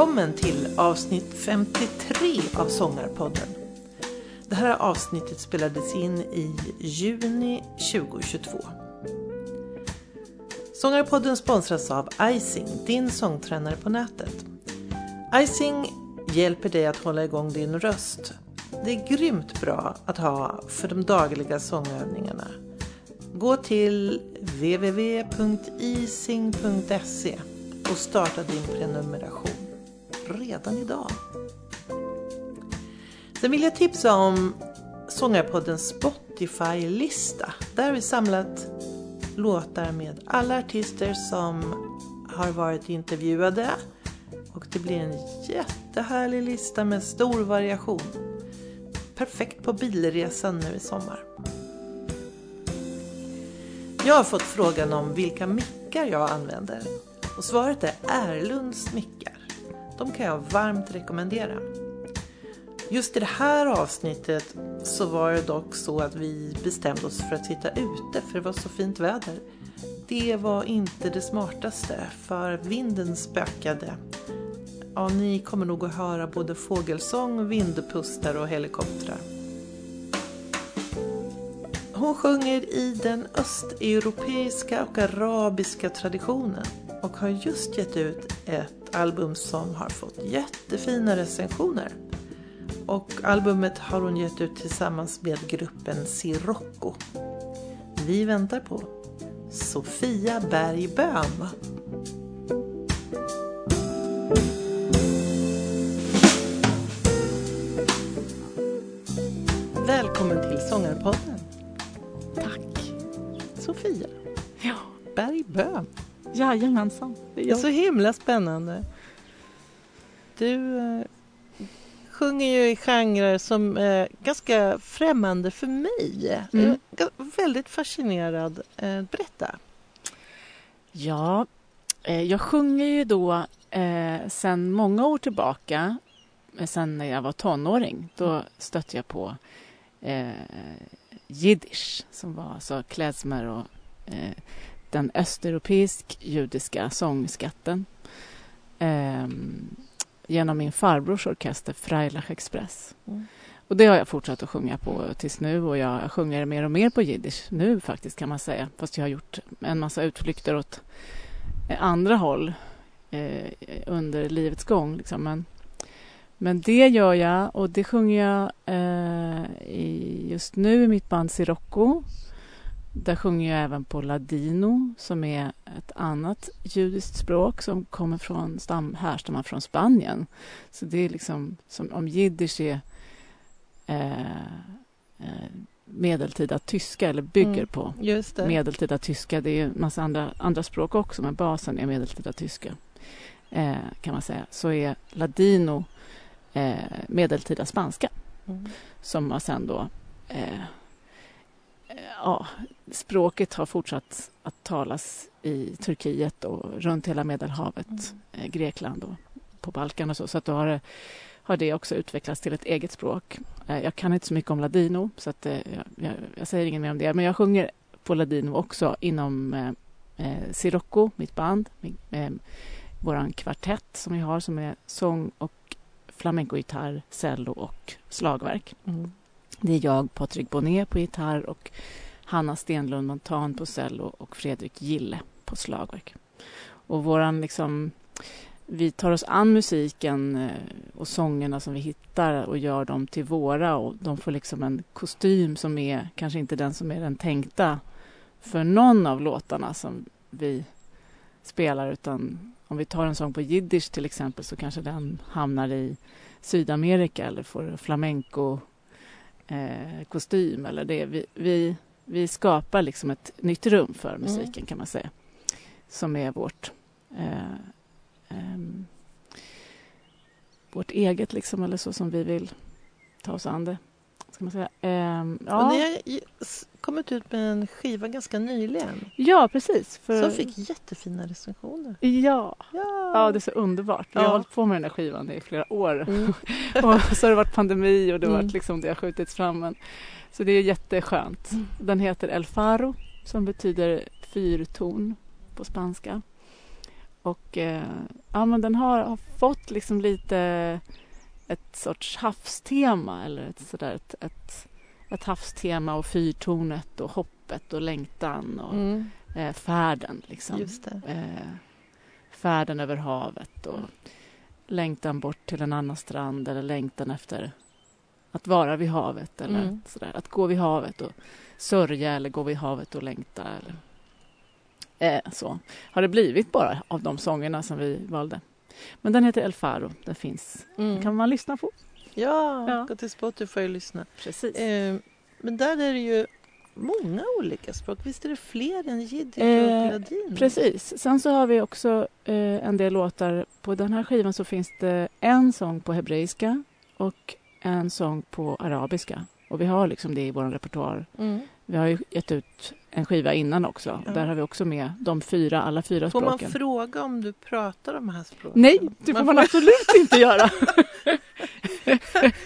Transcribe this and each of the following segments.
Välkommen till avsnitt 53 av Sångarpodden. Det här avsnittet spelades in i juni 2022. Sångarpodden sponsras av Icing, din sångtränare på nätet. Icing hjälper dig att hålla igång din röst. Det är grymt bra att ha för de dagliga sångövningarna. Gå till www.icing.se och starta din prenumeration redan idag. Sen vill jag tipsa om Sångarpoddens Spotify-lista. Där har vi samlat låtar med alla artister som har varit intervjuade. Och det blir en jättehärlig lista med stor variation. Perfekt på bilresan nu i sommar. Jag har fått frågan om vilka mickar jag använder. Och svaret är Erlunds mickar. De kan jag varmt rekommendera. Just i det här avsnittet så var det dock så att vi bestämde oss för att sitta ute för det var så fint väder. Det var inte det smartaste för vinden spökade. Ja, ni kommer nog att höra både fågelsång, vindpustar och helikoptrar. Hon sjunger i den östeuropeiska och arabiska traditionen och har just gett ut ett album som har fått jättefina recensioner. Och albumet har hon gett ut tillsammans med gruppen Sirocco. Vi väntar på Sofia Bergböm. Välkommen till Sångarpodden. Tack. Sofia Ja, Bergböm. Jajamensan. Det är Det är jag. så himla spännande. Du eh, sjunger ju i genrer som är ganska främmande för mig. Mm. Jag är väldigt fascinerad. Eh, berätta. Ja, eh, jag sjunger ju då eh, sen många år tillbaka, eh, sen när jag var tonåring. Då stötte jag på eh, jiddisch, som var alltså klezmer och eh, den östeuropeisk judiska sångskatten. Eh, genom min farbrors orkester Freilach Express. Mm. Och det har jag fortsatt att sjunga på tills nu och jag sjunger mer och mer på jiddisch nu faktiskt kan man säga. Fast jag har gjort en massa utflykter åt eh, andra håll eh, under livets gång. Liksom. Men, men det gör jag och det sjunger jag eh, i, just nu i mitt band Sirocco. Där sjunger jag även på ladino som är ett annat judiskt språk som kommer från, stam, härstammar från Spanien. Så det är liksom som om jiddisch är eh, eh, medeltida tyska eller bygger Mm, på medeltida tyska. Det är en massa andra, andra språk också, men basen är medeltida tyska. Eh, kan man säga. Så är ladino eh, medeltida spanska Mm. som har sen då... Eh, eh, ja, språket har fortsatt att talas i Turkiet och runt hela Medelhavet, Mm. eh, Grekland och på Balkan och så. Så att då har det, har det också utvecklats till ett eget språk. Eh, jag kan inte så mycket om ladino, så att, eh, jag, jag, säger inget mer om det. Men jag sjunger på ladino också inom eh, Sirocco, mitt band, min, eh, vår kvartett som vi har som är sång och flamencogitarr, cello och slagverk. Mm. Det är jag, Patrik Bonnet på gitarr och Hanna Stenlund Montan på cello och Fredrik Gille på slagverk. Och våran liksom, vi tar oss an musiken eh, och sångerna som vi hittar och gör dem till våra och de får liksom en kostym som är kanske inte den som är den tänkta för någon av låtarna som vi spelar utan om vi tar en sång på jiddisch till exempel så kanske den hamnar i Sydamerika eller får flamenco eh, kostym eller det. Vi, vi, vi skapar liksom ett nytt rum för musiken kan man säga. Som är vårt eh, ehm, vårt eget liksom eller så som vi vill ta oss an det. Ska man säga. Och ja. ni har kommit ut med en skiva ganska nyligen. ja, precis. För, Som fick jättefina recensioner. Ja. Ja, ja, det är så underbart. Ja. har hållit på med den här skivan i flera år. Mm. och så har det varit pandemi och det, har Mm. varit liksom, det har skjutits fram. Men, så det är jätteskönt. Mm. Den heter El Faro som betyder fyrton på spanska. Och eh, ja, men den har, har fått liksom lite ett sorts havstema eller ett, sådär, ett, ett, ett havstema och fyrtornet och hoppet och längtan och Mm. eh, färden. Liksom. Eh, färden över havet och längtan bort till en annan strand eller längtan efter att vara vid havet eller Mm. sådär. Att gå vid havet och sörja eller gå vid havet och längta. Eller, eh, så har det blivit bara av de sångerna som vi valde. Men den heter El Faro. Den finns. Mm. kan man lyssna på. Ja, Ja. gå till Spotify och lyssna. Precis. Eh, men där är det ju många olika språk. Visst är det fler än jiddisch Eh, och ladin? Precis. Sen så har vi också eh, en del låtar. På den här skivan så finns det en sång på hebreiska och en sång på arabiska. Och vi har liksom det i vår repertoar. Mm. Vi har ju gett ut en skiva innan också. Ja. Där har vi också med de fyra, alla fyra Får man språken. fråga om du pratar de här språken? Nej, det får man absolut inte göra.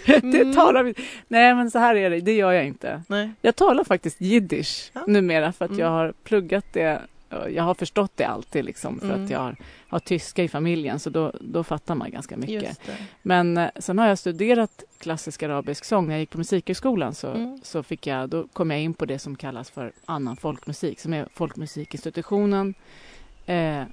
det Mm. talar vi... Nej, men så här är det. Det gör jag inte. Nej. Jag talar faktiskt jiddisch Ja. numera för att Mm. jag har pluggat det. Jag har förstått det alltid liksom för Mm. att jag har, har tyska i familjen så då, då fattar man ganska mycket. Men eh, sen har jag studerat klassisk arabisk sång. När jag gick på musikhögskolan så, Mm. så fick jag, då kom jag in på det som kallas för annan folkmusik som är folkmusikinstitutionen eh, eh,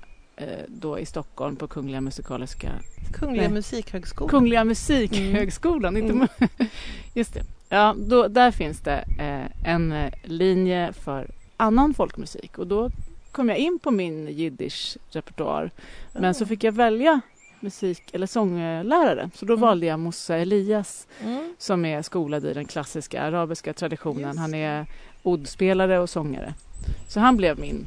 då i Stockholm på Kungliga Musikaliska Kungliga Nej. Musikhögskolan. Kungliga Musikhögskolan. Inte, Mm. just det. Ja, då, där finns det eh, en eh, linje för annan folkmusik och då kom jag in på min jiddisch-repertoar. Men så Ah. fick jag välja musik eller sånglärare. Så då Mm. valde jag Musa Elias Mm. som är skolad i den klassiska arabiska traditionen. Just Han är oddspelare och sångare. Så han blev min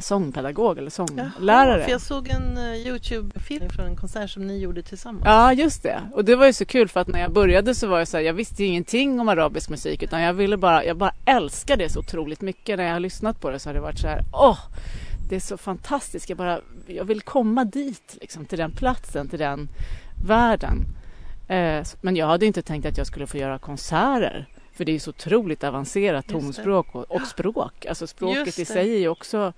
sångpedagog eller sånglärare. Jaha, för jag såg en uh, Youtube-film från en konsert som ni gjorde tillsammans. Ja, just det. Och det var ju så kul för att när jag började så var jag så här, jag visste ju ingenting om arabisk musik utan jag ville bara, jag bara älskar det så otroligt mycket. När jag har lyssnat på det så har det varit så här, åh, det är så fantastiskt. Jag bara, jag vill komma dit liksom, till den platsen, till den världen. Eh, men jag hade inte tänkt att jag skulle få göra konserter. För det är så otroligt avancerat tonspråk och, och språk. Alltså språket i sig är ju också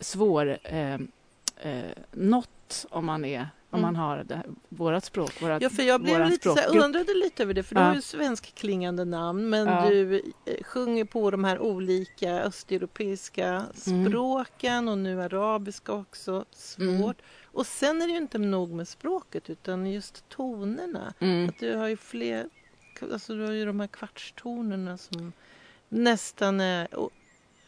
svår eh, eh, nått om man är om Mm. man har det, vårat språk. Vårat, Ja, för jag blev lite så här, undrade lite över det, för du Ja. har ju svenskklingande namn men Ja. du eh, sjunger på de här olika östeuropeiska Mm. språken och nu arabiska också. Svårt. Mm. Och sen är det ju inte nog med språket utan just tonerna. Mm. Att du har ju fler, alltså du har ju de här kvartstonerna som nästan är,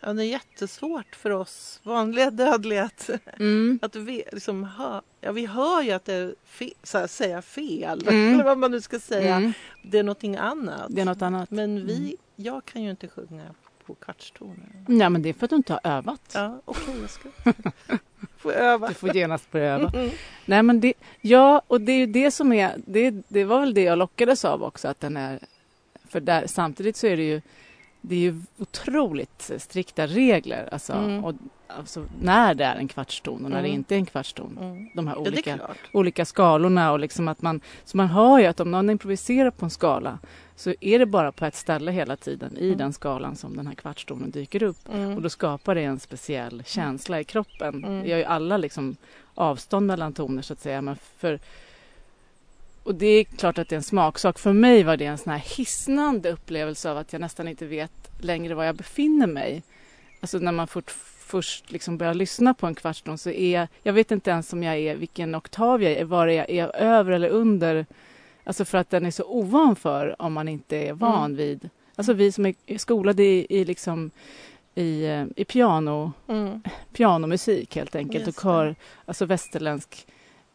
ja, det är jättesvårt för oss vanliga dödliga att, Mm. att vi liksom hör, ja vi hör ju att det är fe, så här, säga fel, Mm. eller vad man nu ska säga. Mm. Det är någonting annat. Det är något annat. Men vi, Mm. jag kan ju inte sjunga på kvartstoner. Ja, men det är för att du inte har övat. Ja, okej, jag ska få öva. Du får genast börja öva. Mm. Nej, men det, ja, och det är ju det som är... Det, det var väl det jag lockades av också, att den är... För där, samtidigt så är det ju... Det är ju otroligt strikta regler, alltså, Mm. och, alltså när det är en kvartston och när det Mm. inte är en kvartston. Mm. De här Ja, det är olika, klart. olika skalorna och liksom att man... Så man hör ju att om någon improviserar på en skala så är det bara på ett ställe hela tiden i Mm. den skalan som den här kvartstonen dyker upp. Mm. Och då skapar det en speciell känsla i kroppen. Mm. Det gör ju alla liksom avstånd mellan toner så att säga. Men för, och det är klart att det är en smaksak. För mig var det en sån här hisnande upplevelse av att jag nästan inte vet längre var jag befinner mig. Alltså när man fort, först liksom börjar lyssna på en kvartston så är jag, jag vet inte ens om jag är, vilken oktav jag är, var jag är över eller under. Alltså för att den är så ovan för om man inte är van Mm. vid. Alltså vi som är skolade i, i liksom i, eh, i piano, Mm. pianomusik helt enkelt Just och kör, alltså västerländsk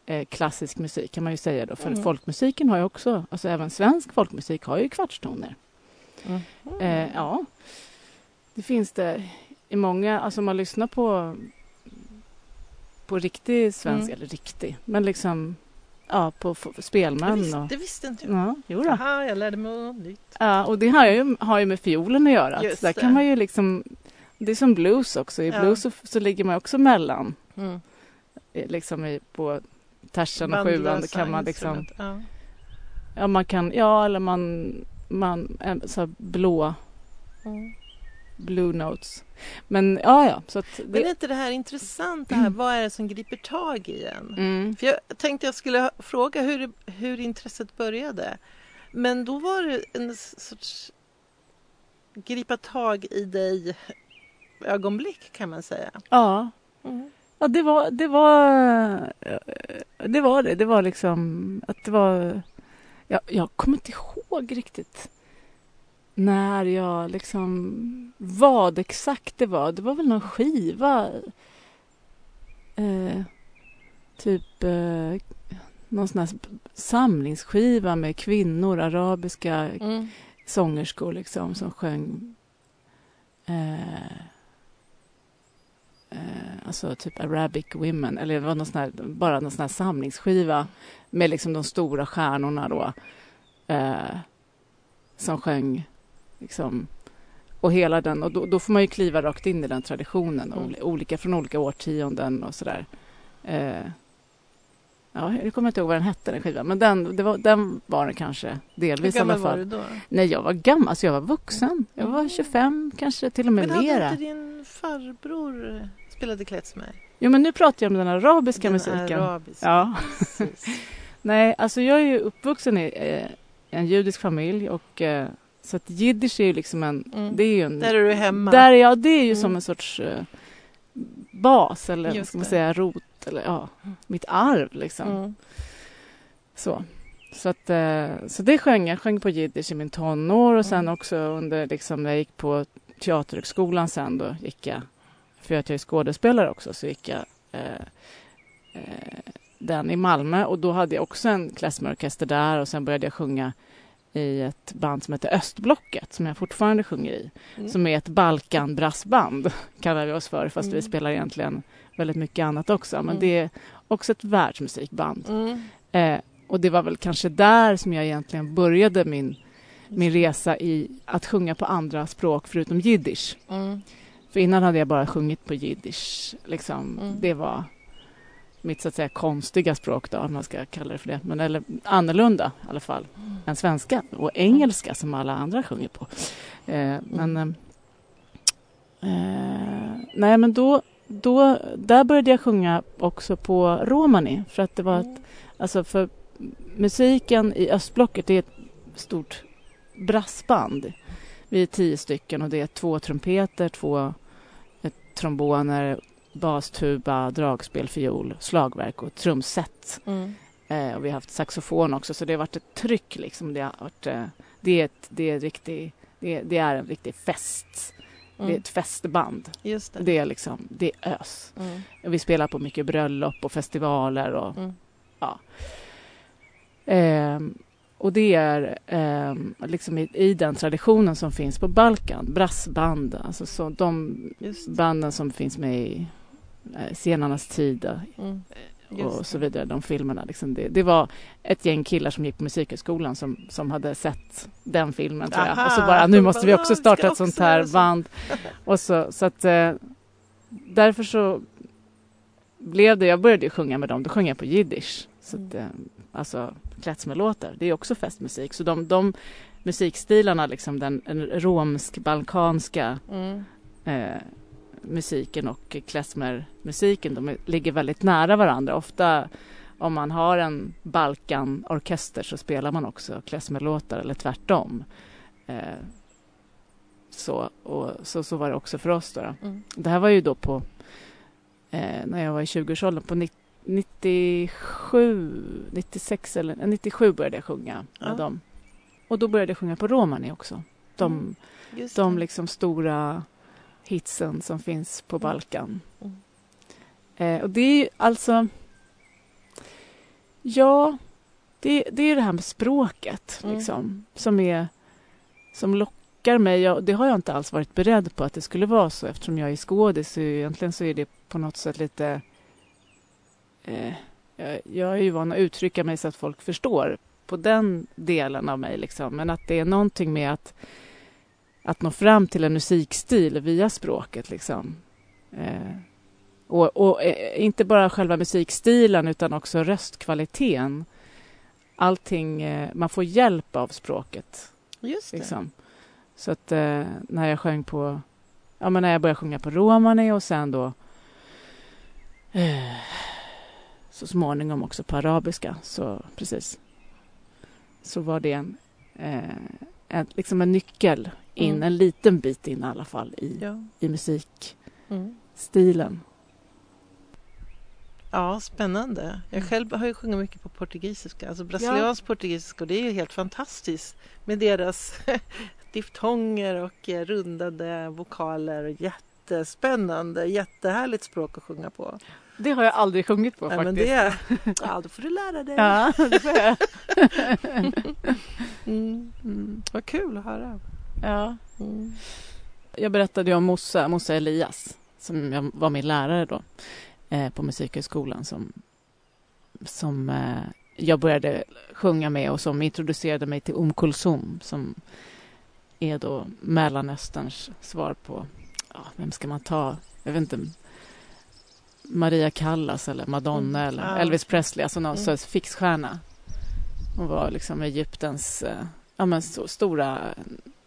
eh, klassisk musik kan man ju säga då. För Mm. folkmusiken har ju också, alltså även svensk folkmusik har ju kvartstoner. Mm. Eh, ja, det finns det i många, alltså om man lyssnar på på riktig svensk, Mm. eller riktig, men liksom ja, på spelmän visste, och det visste inte jag. ja, jo då. Aha, jag lärde mig något nytt. Ja, och det har ju, har ju med fiolen att göra. Just där det. kan man ju liksom, det är som blues också. I Ja. blues så, så ligger man också mellan, Mm. liksom i, på tersen och sjuan. Då kan man liksom, instrument. ja man kan, ja eller man, man, så blå, Ja. Mm. Blue Notes. Men ja, ja. Så det... Men är inte det här intressant? Det här, vad är det som griper tag i en? Mm. För jag tänkte jag skulle fråga hur, hur intresset började. Men då var det en sorts gripa tag i dig ögonblick kan man säga. Ja. Mm. Ja, det var det. Var, det var det. Det var liksom att det var... Jag, jag kommer inte ihåg riktigt när jag liksom... Vad exakt det var. Det var väl någon skiva. Eh, typ eh, någon sån här samlingsskiva med kvinnor, arabiska Mm. sångerskor liksom som sjöng eh, eh, alltså typ Arabic Women eller det var någon här, bara någon sån här samlingsskiva med liksom de stora stjärnorna då eh, som sjöng liksom och hela den och då, då får man ju kliva rakt in i den traditionen Mm. ol- olika från olika årtionden och sådär eh, Ja, jag kommer inte ihåg vad den hette, den skivan. Men den, det var, den var den kanske Hur delvis i alla gammal var fall. du då? Nej, jag var gammal, alltså jag var vuxen. Jag var Mm. 25, kanske till och med Men hade mera. inte din farbror spelade klezmer? Jo, men nu pratar jag om den arabiska Den musiken. arabiska. Ja. Nej, alltså jag är ju uppvuxen i eh, en judisk familj och eh, så att jiddisch är ju liksom en... Mm. Det är ju en... Där är du hemma. Där, ja, det är ju Mm. som en sorts eh, bas eller vad Just ska man det. säga, rot eller ja, mitt arv liksom. Mm. Så. Så, att, eh, så det sjöng jag. sjöng på jiddisch i min tonår och sen Mm. också under, liksom, när jag gick på Teaterhögskolan sen då gick jag, för att jag är skådespelare också, så gick jag eh, den i Malmö och då hade jag också en klezmerorkester där och sen började jag sjunga i ett band som heter Östblocket som jag fortfarande sjunger i. Mm. Som är ett Balkan-brassband kallar vi oss för fast vi Mm. spelar egentligen väldigt mycket annat också. Men Mm. det är också ett världsmusikband. Mm. Eh, och det var väl kanske där som jag egentligen började min, min resa i att sjunga på andra språk förutom jiddisch. Mm. För innan hade jag bara sjungit på jiddisch. Liksom. Mm. Det var mitt så att säga konstiga språk då, om man ska kalla det för det. Men eller annorlunda i alla fall än svenska och engelska som alla andra sjunger på. Eh, men eh, nej, men då, då, där började jag sjunga också på romani för att det var ett, alltså för musiken i östblocket det är ett stort brassband. Vi är tio stycken och det är två trumpeter, två eh, tromboner, bastuba, dragspel, fiol, slagverk och trumset. Mm. Eh, och vi har haft saxofon också, så det har varit ett tryck. Liksom. Det, har varit, eh, det, är ett, det, är riktig, det, det är en riktig fest. Det är Mm. ett festband. Just det. Det är, liksom, det är ös. Mm. Vi spelar på mycket bröllop och festivaler. Och, Mm. ehm, och det är ehm, liksom i, i den traditionen som finns på Balkan. Brassband, alltså så, de banden som finns med i eh, Senarnas tid eh, Mm. Just och så vidare, de filmerna. Liksom det, det var ett gäng killar som gick på Musikhögskolan som, som hade sett den filmen tror jag. Aha, och så bara, nu måste vi också "Ah, vi starta ett sånt här göra så." band. Och så, så att eh, därför så blev det, jag började ju sjunga med dem, då sjöng jag på jiddisch. Så att, eh, alltså klezmerlåtar, det är också festmusik. Så de, de musikstilarna, liksom den den romsk-balkanska Mm. eh, musiken och klezmermusiken, de ligger väldigt nära varandra. Ofta om man har en Balkanorkester så spelar man också klezmerlåtar eller tvärtom. Eh, så, och, så, så var det också för oss. Då, då. Mm. Det här var ju då på eh, när jag var i 20-årsåldern, på ni- 97, 96 eller eh, 97 började jag sjunga med Ja. dem. Och då började jag sjunga på romani också. De, Mm. De liksom stora hitsen som finns på Balkan. Mm. Eh, och det är ju alltså... Ja, det, det är det här med språket Mm. liksom, som, är, som lockar mig. Jag, det har jag inte alls varit beredd på att det skulle vara så eftersom jag är skådis. Så egentligen så är det på något sätt lite... Eh, jag, jag är ju van att uttrycka mig så att folk förstår på den delen av mig. Liksom. Men att det är någonting med att att nå fram till en musikstil via språket. Liksom. Eh, och, och eh, inte bara själva musikstilen utan också röstkvaliteten. Allting, eh, man får hjälp av språket. Just det. Liksom. Så att eh, när jag sjöng på ja, men när jag började sjunga på romani och sen då eh, så småningom också på arabiska. Så precis. Så var det en, eh, en, liksom en nyckel in, Mm. en liten bit in i alla fall i, Ja. i musikstilen. Mm. Ja, spännande. Jag Mm. själv har ju sjungit mycket på portugisiska, alltså brasiliansk portugisiska och det är ju helt fantastiskt med deras diftonger och eh, rundade vokaler. Jättespännande, jättehärligt språk att sjunga på. Det har jag aldrig sjungit på Ja, men faktiskt. det, ja, då får du lära dig. Ja, det får jag. Mm. Mm. Vad kul att höra. Ja. Mm. Jag berättade ju om Mossa, Mossa Elias som jag var min lärare då eh, på Musikhögskolan som, som eh, jag började sjunga med och som introducerade mig till Um Kulsum som är då Mellanösterns svar på, ja, vem ska man ta? Jag vet inte, Maria Callas eller Madonna Mm. eller. Elvis Presley, alltså någon Mm. fixstjärna. Hon var liksom Egyptens eh, ja, men stora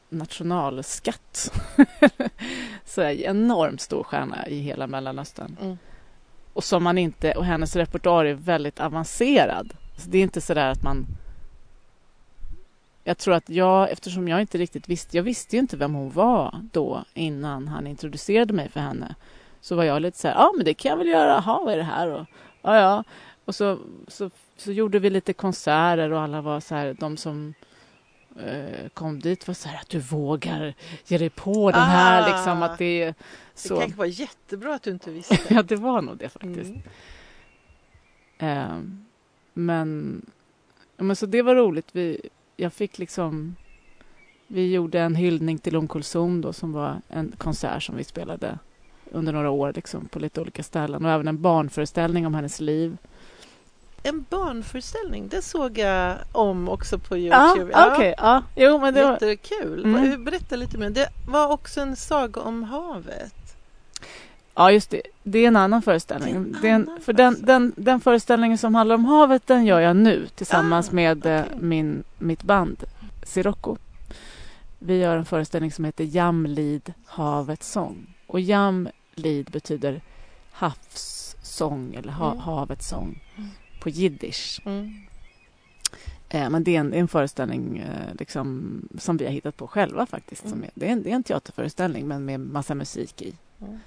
nationalskatt. så här, enormt stor stjärna i hela Mellanöstern. Mm. Och som man inte, och hennes repertoar är väldigt avancerad. Så det är inte så där att man... Jag tror att jag, eftersom jag inte riktigt visste, jag visste ju inte vem hon var då innan han introducerade mig för henne. Så var jag lite så här, ja men det kan jag väl göra, jaha vad är det här? Och, ja ja. Och så, så, så gjorde vi lite konserter och alla var så här, de som kom dit var så här att du vågar ge dig på den här Ah. liksom att det är Det så. kanske var jättebra att du inte visste. Ja, det var nog det faktiskt. Mm. Ehm, men, men så det var roligt. Vi, jag fick liksom... Vi gjorde en hyllning till Om Kulsum då som var en konsert som vi spelade under några år liksom, på lite olika ställen och även en barnföreställning om hennes liv. En barnföreställning, det såg jag om också på Ja, Youtube. okej. Ja, jo, men det var... Jättekul. Mm. Berätta lite mer. Det var också en saga om havet. Ja, just det. Det är en annan föreställning. En är en, annan för den, den, den föreställningen som handlar om havet, den gör jag nu tillsammans Ah, med eh, okej. min, mitt band Sirocco. Vi gör en föreställning som heter Jamlid, havets sång. Och Jamlid betyder havssång eller ha, Mm. havets sång Mm. På jiddisch. Mm. Eh, men det är en, en föreställning eh, liksom, som vi har hittat på själva faktiskt. Mm. är, det, är en, det är en teaterföreställning men med massa musik i. Mm.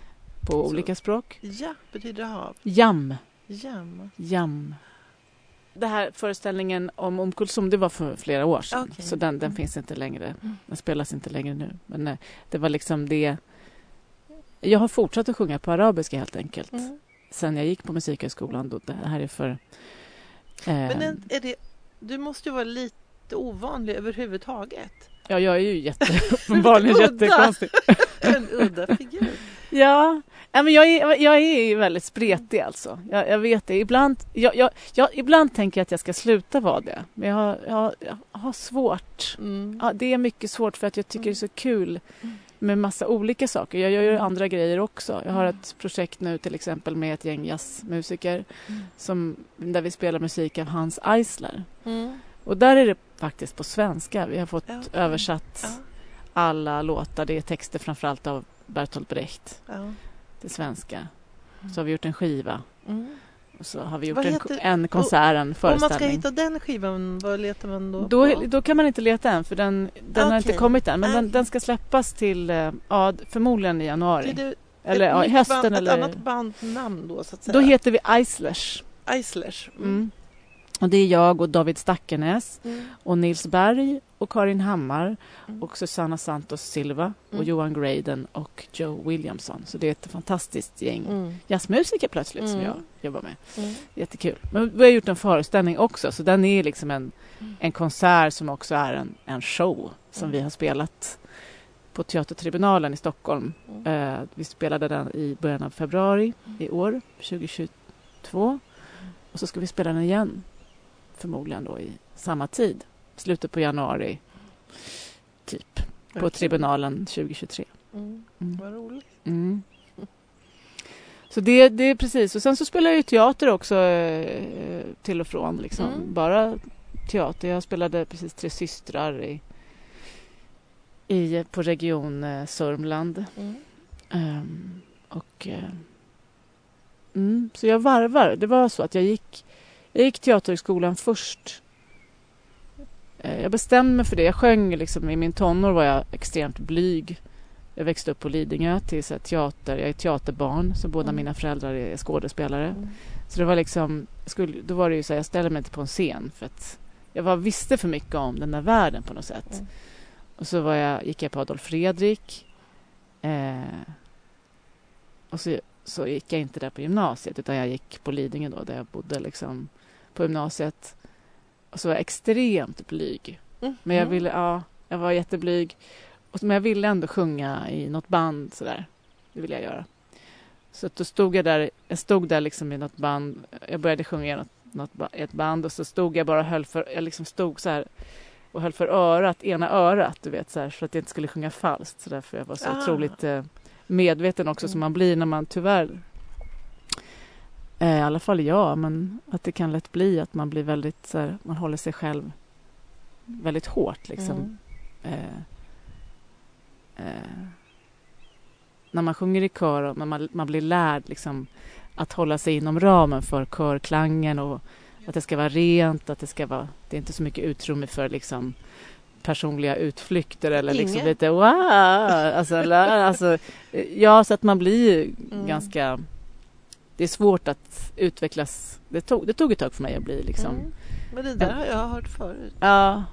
På Så- olika språk. Ja, betyder hav. Jam. Jam. Jam. Det här föreställningen om Om Kulsum, det var för flera år sedan. Okej. Så den, den Mm. finns inte längre. Mm. Den spelas inte längre nu. Men eh, det var liksom det... Jag har fortsatt att sjunga på arabiska helt enkelt. Mm. Sen jag gick på Musikhögskolan. Då, det här är för... Eh, Men är, det, du måste ju vara lite ovanlig överhuvudtaget. Ja, jag är ju jätte, uppenbarligen jättekonstig. En udda figur. Ja, men jag, är, jag är ju väldigt spretig alltså. Jag, jag vet det. Ibland, jag, jag, jag, ibland tänker jag att jag ska sluta vara det. Men jag har, jag, har- jag har svårt. Mm. Ja, det är mycket svårt för att jag tycker det är så kul Mm. Med massa olika saker. Jag gör ju Mm. andra grejer också. Jag har Mm. ett projekt nu till exempel med ett gäng jazzmusiker Mm. som, där vi spelar musik av Hans Eisler. Mm. Och där är det faktiskt på svenska. Vi har fått Ja. översatt Ja. alla låtar. Det är texter framförallt av Bertolt Brecht Ja. till svenska. Så har vi gjort en skiva Mm. Och så har vi gjort Vad en, heter- en konsert, en Om man ska föreställning. hitta den skivan, vad letar man då Då, på? då kan man inte leta än för den, den har inte kommit än. Men den, Okej. den ska släppas till, eh, ja, förmodligen i januari. Det eller ja, hösten band, eller... Ett annat bandnamn då så att säga. Då heter vi Eislers. Eislers. Mm. Och det är jag och David Stackenäs Mm. och Nils Berg och Karin Hammar Mm. och Susanna Santos Silva och Mm. Johan Graden och Joe Williamson. Så det är ett fantastiskt gäng Mm. jazzmusiker plötsligt som Mm. jag jobbar med. Mm. Jättekul. Men vi har gjort en föreställning också så den är liksom en, Mm. en konsert som också är en, en show som Mm. vi har spelat på Teatertribunalen i Stockholm. Eh, vi spelade den i början av februari i år, 2022. Och så ska vi spela den igen, förmodligen då i samma tid, slutet på januari, typ, på Okej. tribunalen 2023. Mm. Mm. Vad roligt. Mm. Så det, det är precis. Och sen så spelar jag ju teater också eh, till och från. Liksom. Mm. Bara teater. Jag spelade precis Tre systrar i, i, på Region eh, Sörmland. Mm. Um, och, uh, mm, så jag varvar. Det var så att jag gick, jag gick Teaterhögskolan först. Uh, jag bestämde mig för det. Jag sjöng liksom, i min tonår var jag extremt blyg. Jag växte upp på Lidingö till så teater. Jag är teaterbarn, så båda mm. mina föräldrar är skådespelare. Mm. Så det var liksom, skulle, då var det ju så här, jag ställde mig inte på en scen för att jag var, visste för mycket om den där världen på något sätt. Mm. Och så var jag, gick jag på Adolf Fredrik. Eh, och så, så gick jag inte där på gymnasiet utan jag gick på Lidingö då där jag bodde liksom på gymnasiet. Och så var jag extremt blyg. Mm. Men jag ville, ja, jag var jätteblyg. Men jag ville ändå sjunga i något band sådär. Det ville jag göra. Så då stod jag där, jag stod där liksom i något band. Jag började sjunga i något, något, ett band och så stod jag bara och höll för, jag liksom stod så här och höll för örat, ena örat, du vet så här, så att jag inte skulle sjunga falskt. Så därför jag var så ah. otroligt eh, medveten också mm. som man blir när man tyvärr eh, i alla fall jag, men att det kan lätt bli att man blir väldigt så här, man håller sig själv väldigt hårt liksom. Mm. Eh, eh, när man sjunger i kör och man, man blir lärd liksom, att hålla sig inom ramen för körklangen och att det ska vara rent, att det ska vara... Det är inte så mycket utrymme för liksom, personliga utflykter eller liksom lite wow! Alltså, alltså, ja, så att man blir mm. ganska... Det är svårt att utvecklas. Det tog, det tog ett tag för mig att bli liksom... Mm. Men det där har jag hört förut. Ja,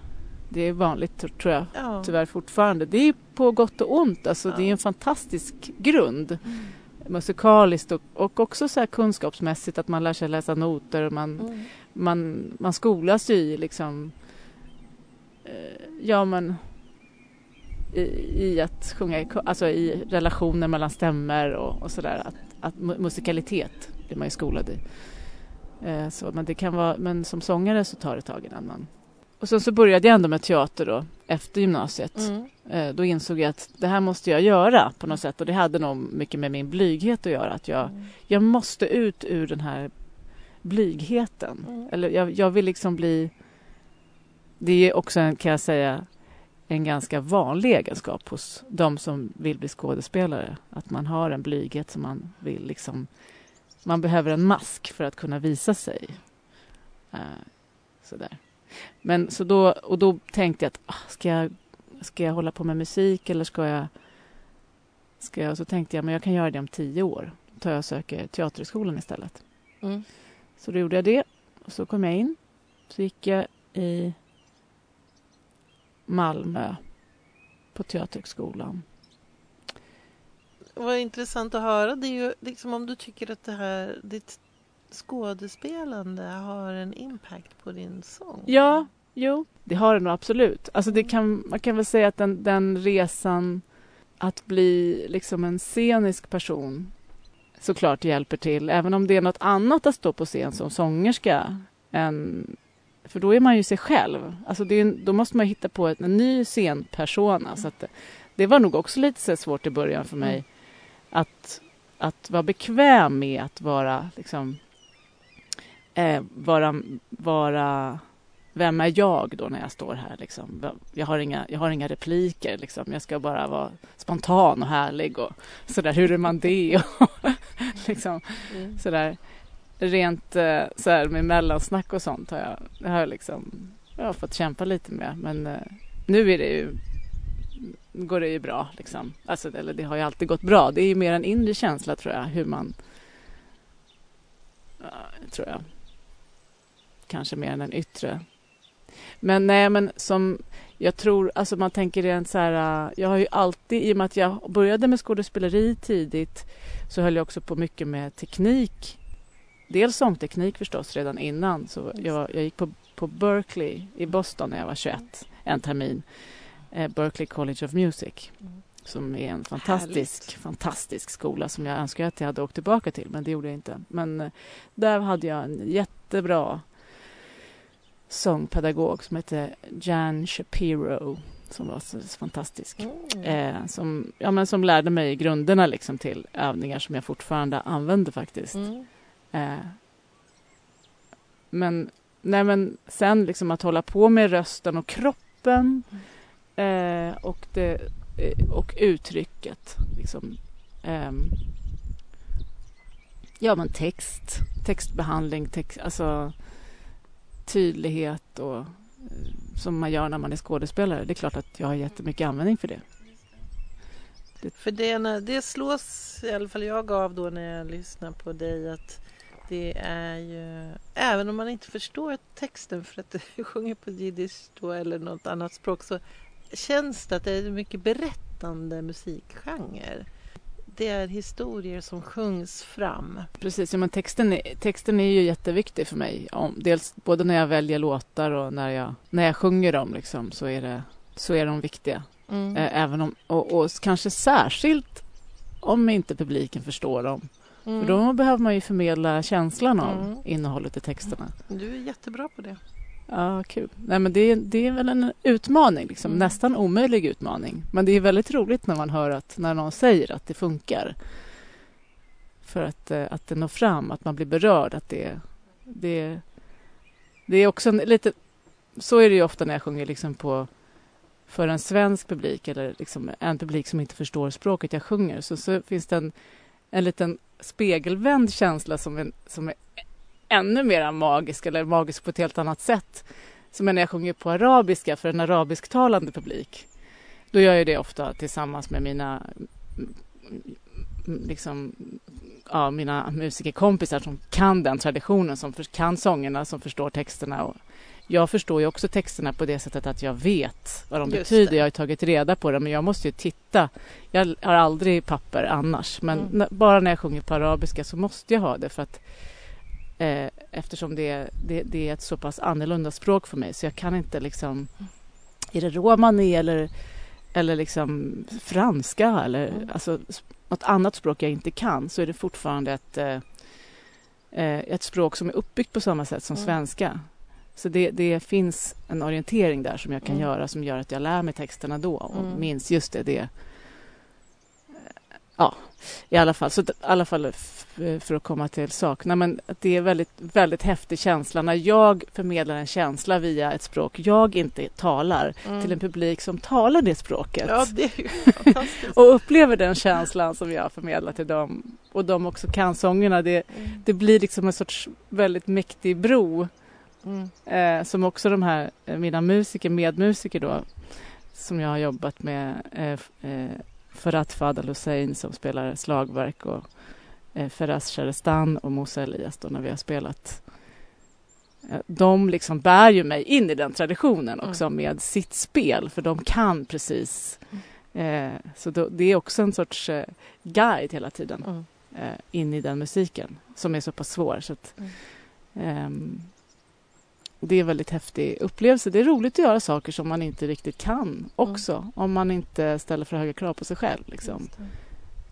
det är vanligt tror jag ja. tyvärr fortfarande. Det är på gott och ont. Alltså, ja. Det är en fantastisk grund mm. musikaliskt och, och också så kunskapsmässigt att man lär sig läsa noter och man, mm. man, man skolas ju i liksom eh, ja men i, i, att sjunga alltså i relationer mellan stämmer och, och sådär. Att, att musikalitet blir man ju skolad i. Eh, så, men, det kan vara, men som sångare så tar det tag innan man och sen så började jag ändå med teater då, efter gymnasiet. Mm. Eh, då insåg jag att det här måste jag göra på något sätt. Och det hade nog mycket med min blyghet att göra. Att jag, mm. jag måste ut ur den här blygheten. Mm. Eller jag, jag, vill liksom bli... Det är också, en, kan jag säga, en ganska vanlig egenskap hos de som vill bli skådespelare. Att man har en blyghet som man vill liksom... Man behöver en mask för att kunna visa sig. Uh, sådär. Men så då, och då tänkte jag att ah, ska, jag, ska jag hålla på med musik eller ska jag... Ska jag så tänkte jag men jag kan göra det om tio år. Då tar jag och söker Teaterhögskolan istället. Mm. Så då gjorde jag det. Och så kom jag in. Så gick jag i Malmö på Teaterhögskolan. Vad intressant att höra. Det är ju liksom om du tycker att det här, ditt skådespelande har en impact på din sång? Ja, jo, det har det nog absolut. Alltså det kan, man kan väl säga att den, den resan att bli liksom en scenisk person såklart hjälper till, även om det är något annat att stå på scen som sångerska. Än, för då är man ju sig själv. Alltså är, då måste man hitta på ett, en ny scenpersona. Så att det, det var nog också lite svårt i början för mig att, att vara bekväm med att vara liksom, eh, vara, vara vem är jag då när jag står här? Liksom? Jag, har inga, jag har inga repliker. Liksom. Jag ska bara vara spontan och härlig. Och sådär. Hur är man det? liksom, mm. sådär. Rent eh, så här med mellansnack och sånt har jag, har liksom, jag har fått kämpa lite med. Men eh, nu är det ju, går det ju bra. Liksom. Alltså, eller det har ju alltid gått bra. Det är ju mer en inre känsla tror jag. Hur man... Tror jag kanske mer än en yttre. Men nej, men som jag tror, alltså man tänker rent så här, eh, jag har ju alltid, i och med att jag började med skådespeleri tidigt, så höll jag också på mycket med teknik. Dels sångteknik förstås redan innan, så jag, jag gick på, på Berkeley i Boston när jag var 21, en termin. Eh, Berkeley College of Music. Som är en fantastisk, Härligt. fantastisk skola som jag önskar att jag hade åkt tillbaka till, men det gjorde jag inte. Men eh, där hade jag en jättebra sångpedagog som hette Jan Shapiro som var så, så fantastisk. Mm. Eh, som, ja, men som lärde mig grunderna liksom, till övningar som jag fortfarande använder faktiskt. Mm. Eh, men, nej, men sen liksom att hålla på med rösten och kroppen eh, och, det, eh, och uttrycket. Liksom, eh, ja, men text, textbehandling, text, alltså tydlighet och eh, som man gör när man är skådespelare. Det är klart att jag har jättemycket användning för det. det. För det, det slås i alla fall jag av då när jag lyssnar på dig att det är ju, även om man inte förstår texten för att du sjunger på jiddisch eller något annat språk så känns det att det är en mycket berättande musikgenre. Det är historier som sjungs fram. Precis, ja, men texten, är, texten är ju jätteviktig för mig. Dels både när jag väljer låtar och när jag, när jag sjunger dem liksom, så, är det, så är de viktiga. Mm. Även om, och, och kanske särskilt om inte publiken förstår dem. Mm. För då behöver man ju förmedla känslan av mm. innehållet i texterna. Du är jättebra på det. Ja, kul. Nej, men det, det är väl en utmaning, liksom. Mm. nästan omöjlig utmaning. Men det är väldigt roligt när man hör att när någon säger att det funkar. För att, eh, att det når fram, att man blir berörd. Att det, det, det är också en, lite... Så är det ju ofta när jag sjunger liksom på, för en svensk publik eller liksom en publik som inte förstår språket jag sjunger. Så, så finns det en, en liten spegelvänd känsla som, är, som är ännu mer magisk eller magisk på ett helt annat sätt. Som när jag sjunger på arabiska för en arabisktalande publik. Då gör jag det ofta tillsammans med mina mm, liksom, ja, mina musikerkompisar som kan den traditionen, som kan sångerna, som förstår texterna. Och jag förstår ju också texterna på det sättet att jag vet vad de Just betyder. Det. Jag har tagit reda på det, men jag måste ju titta. Jag har aldrig papper annars, men mm. bara när jag sjunger på arabiska så måste jag ha det för att eh, eftersom det, det, det, är ett så pass annorlunda språk för mig så jag kan inte liksom... Är det romani eller, eller liksom franska eller mm. alltså, något annat språk jag inte kan så är det fortfarande ett, eh, eh ett språk som är uppbyggt på samma sätt som mm. svenska. Så det, det, finns en orientering där som jag kan mm. göra som gör att jag lär mig texterna då och mm. minns just det, det ja, i alla fall, så i alla fall för att komma till sak. Nej, men det är väldigt, väldigt häftig känsla när jag förmedlar en känsla via ett språk jag inte talar mm. till en publik som talar det språket. Ja, det och upplever den känslan som jag förmedlar till dem och de också kan sångerna. Det, mm. det blir liksom en sorts väldigt mäktig bro mm. eh, som också de här, eh, mina musiker, medmusiker då, som jag har jobbat med eh, eh, Ferhat Fadal Hussein som spelar slagverk och eh, Feraz Sharestan och Musa Elias då när vi har spelat. Eh, de liksom bär ju mig in i den traditionen också mm. med sitt spel för de kan precis. Mm. Eh, så då, det är också en sorts eh, guide hela tiden mm. eh, in i den musiken som är så pass svår. Så att, ehm, det är en väldigt häftig upplevelse. Det är roligt att göra saker som man inte riktigt kan också, mm. om man inte ställer för höga krav på sig själv. Liksom.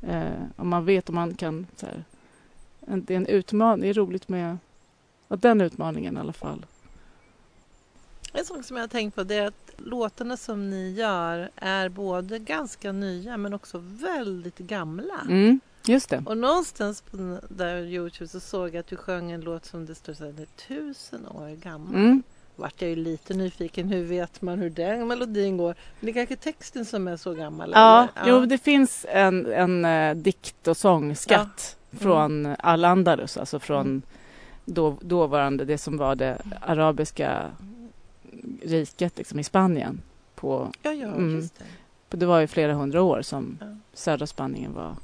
Eh, om man vet om man kan... Så här, en, det är en utmaning. Det är roligt med ja, den utmaningen i alla fall. En sak som jag har tänkt på det är att låtarna som ni gör är både ganska nya men också väldigt gamla. Mm. Just det. Och någonstans på där Youtube så såg jag att du sjöng en låt som det står så här, är tusen år gammal. Mm. Vart jag ju lite nyfiken, hur vet man hur den melodin går? Men det är kanske texten som är så gammal? Ja, ja. jo det finns en, en uh, dikt och sångskatt ja. mm. från Al-Andalus, alltså från mm. då, dåvarande, det som var det arabiska riket liksom, i Spanien. På, ja, ja, mm, just det. det var ju flera hundra år som södra Spanien var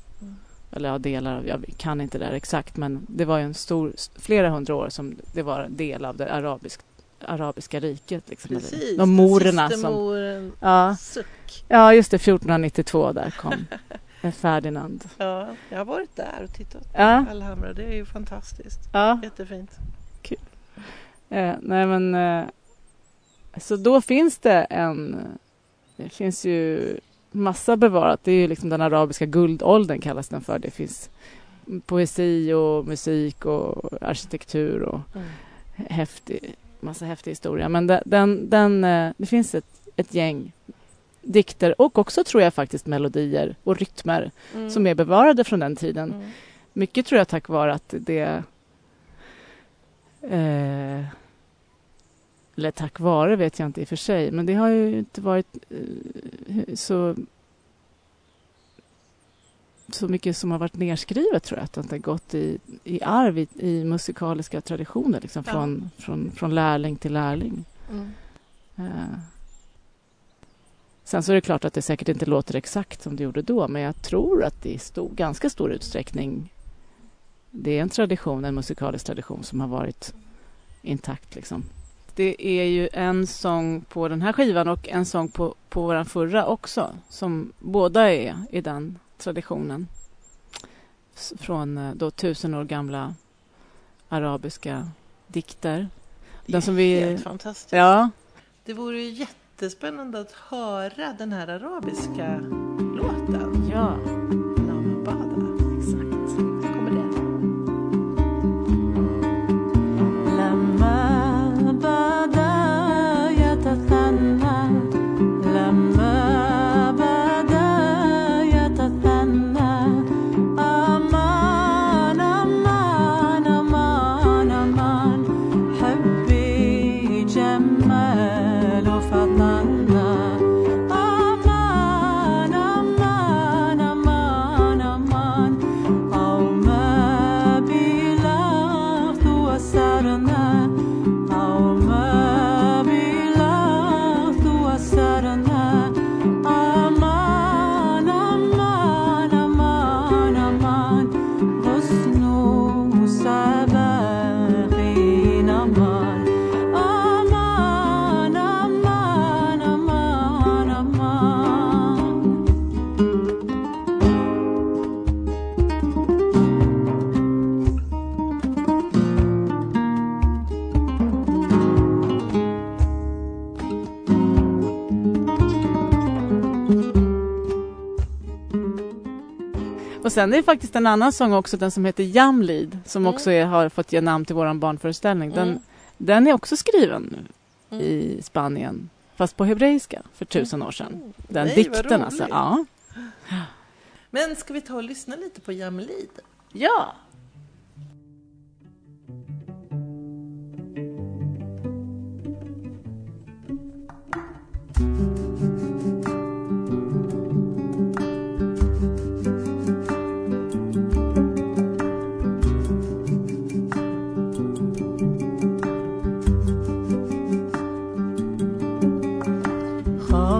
eller ja, delar av, jag kan inte det där exakt, men det var en stor, flera hundra år som det var en del av det arabisk, arabiska riket. Liksom, Precis, de morerna som... Moren, ja, suck. ja, just det, 1492 där kom Ferdinand. Ja, jag har varit där och tittat på ja. Alhambra, det är ju fantastiskt. Ja. Jättefint. Kul. Eh, nej men, eh, så då finns det en, det finns ju massa bevarat. Det är ju liksom den arabiska guldåldern kallas den för. Det finns poesi och musik och arkitektur och mm. häftig, massa häftig historia. Men den, den, den, eh, det finns ett, ett gäng dikter och också tror jag faktiskt melodier och rytmer mm. som är bevarade från den tiden. Mm. Mycket tror jag tack vare att det eh, eller tack vare vet jag inte i och för sig, men det har ju inte varit uh, så... så mycket som har varit nerskrivet tror jag, att det har gått i, i arv i, i musikaliska traditioner, liksom, Ja. från, från, från lärling till lärling. Mm. Eh. Sen så är det klart att det säkert inte låter exakt som det gjorde då, men jag tror att det i stor, ganska stor utsträckning det är en tradition, en musikalisk tradition som har varit intakt. Liksom. Det är ju en sång på den här skivan och en sång på, på vår förra också, som båda är i den traditionen. Från eh, då tusen år gamla arabiska dikter. Det Den är som vi- helt fantastiskt. Ja, Det vore ju jättespännande att höra den här arabiska låten. ja. Och sen är det faktiskt en annan sång också, den som heter Jamlid, som Mm. också är, har fått ge namn till vår barnföreställning. Den, Mm. den är också skriven Mm. i Spanien, fast på hebreiska för tusen år sedan. Den Nej, dikten alltså. Ja. Men ska vi ta och lyssna lite på Jamlid? ja.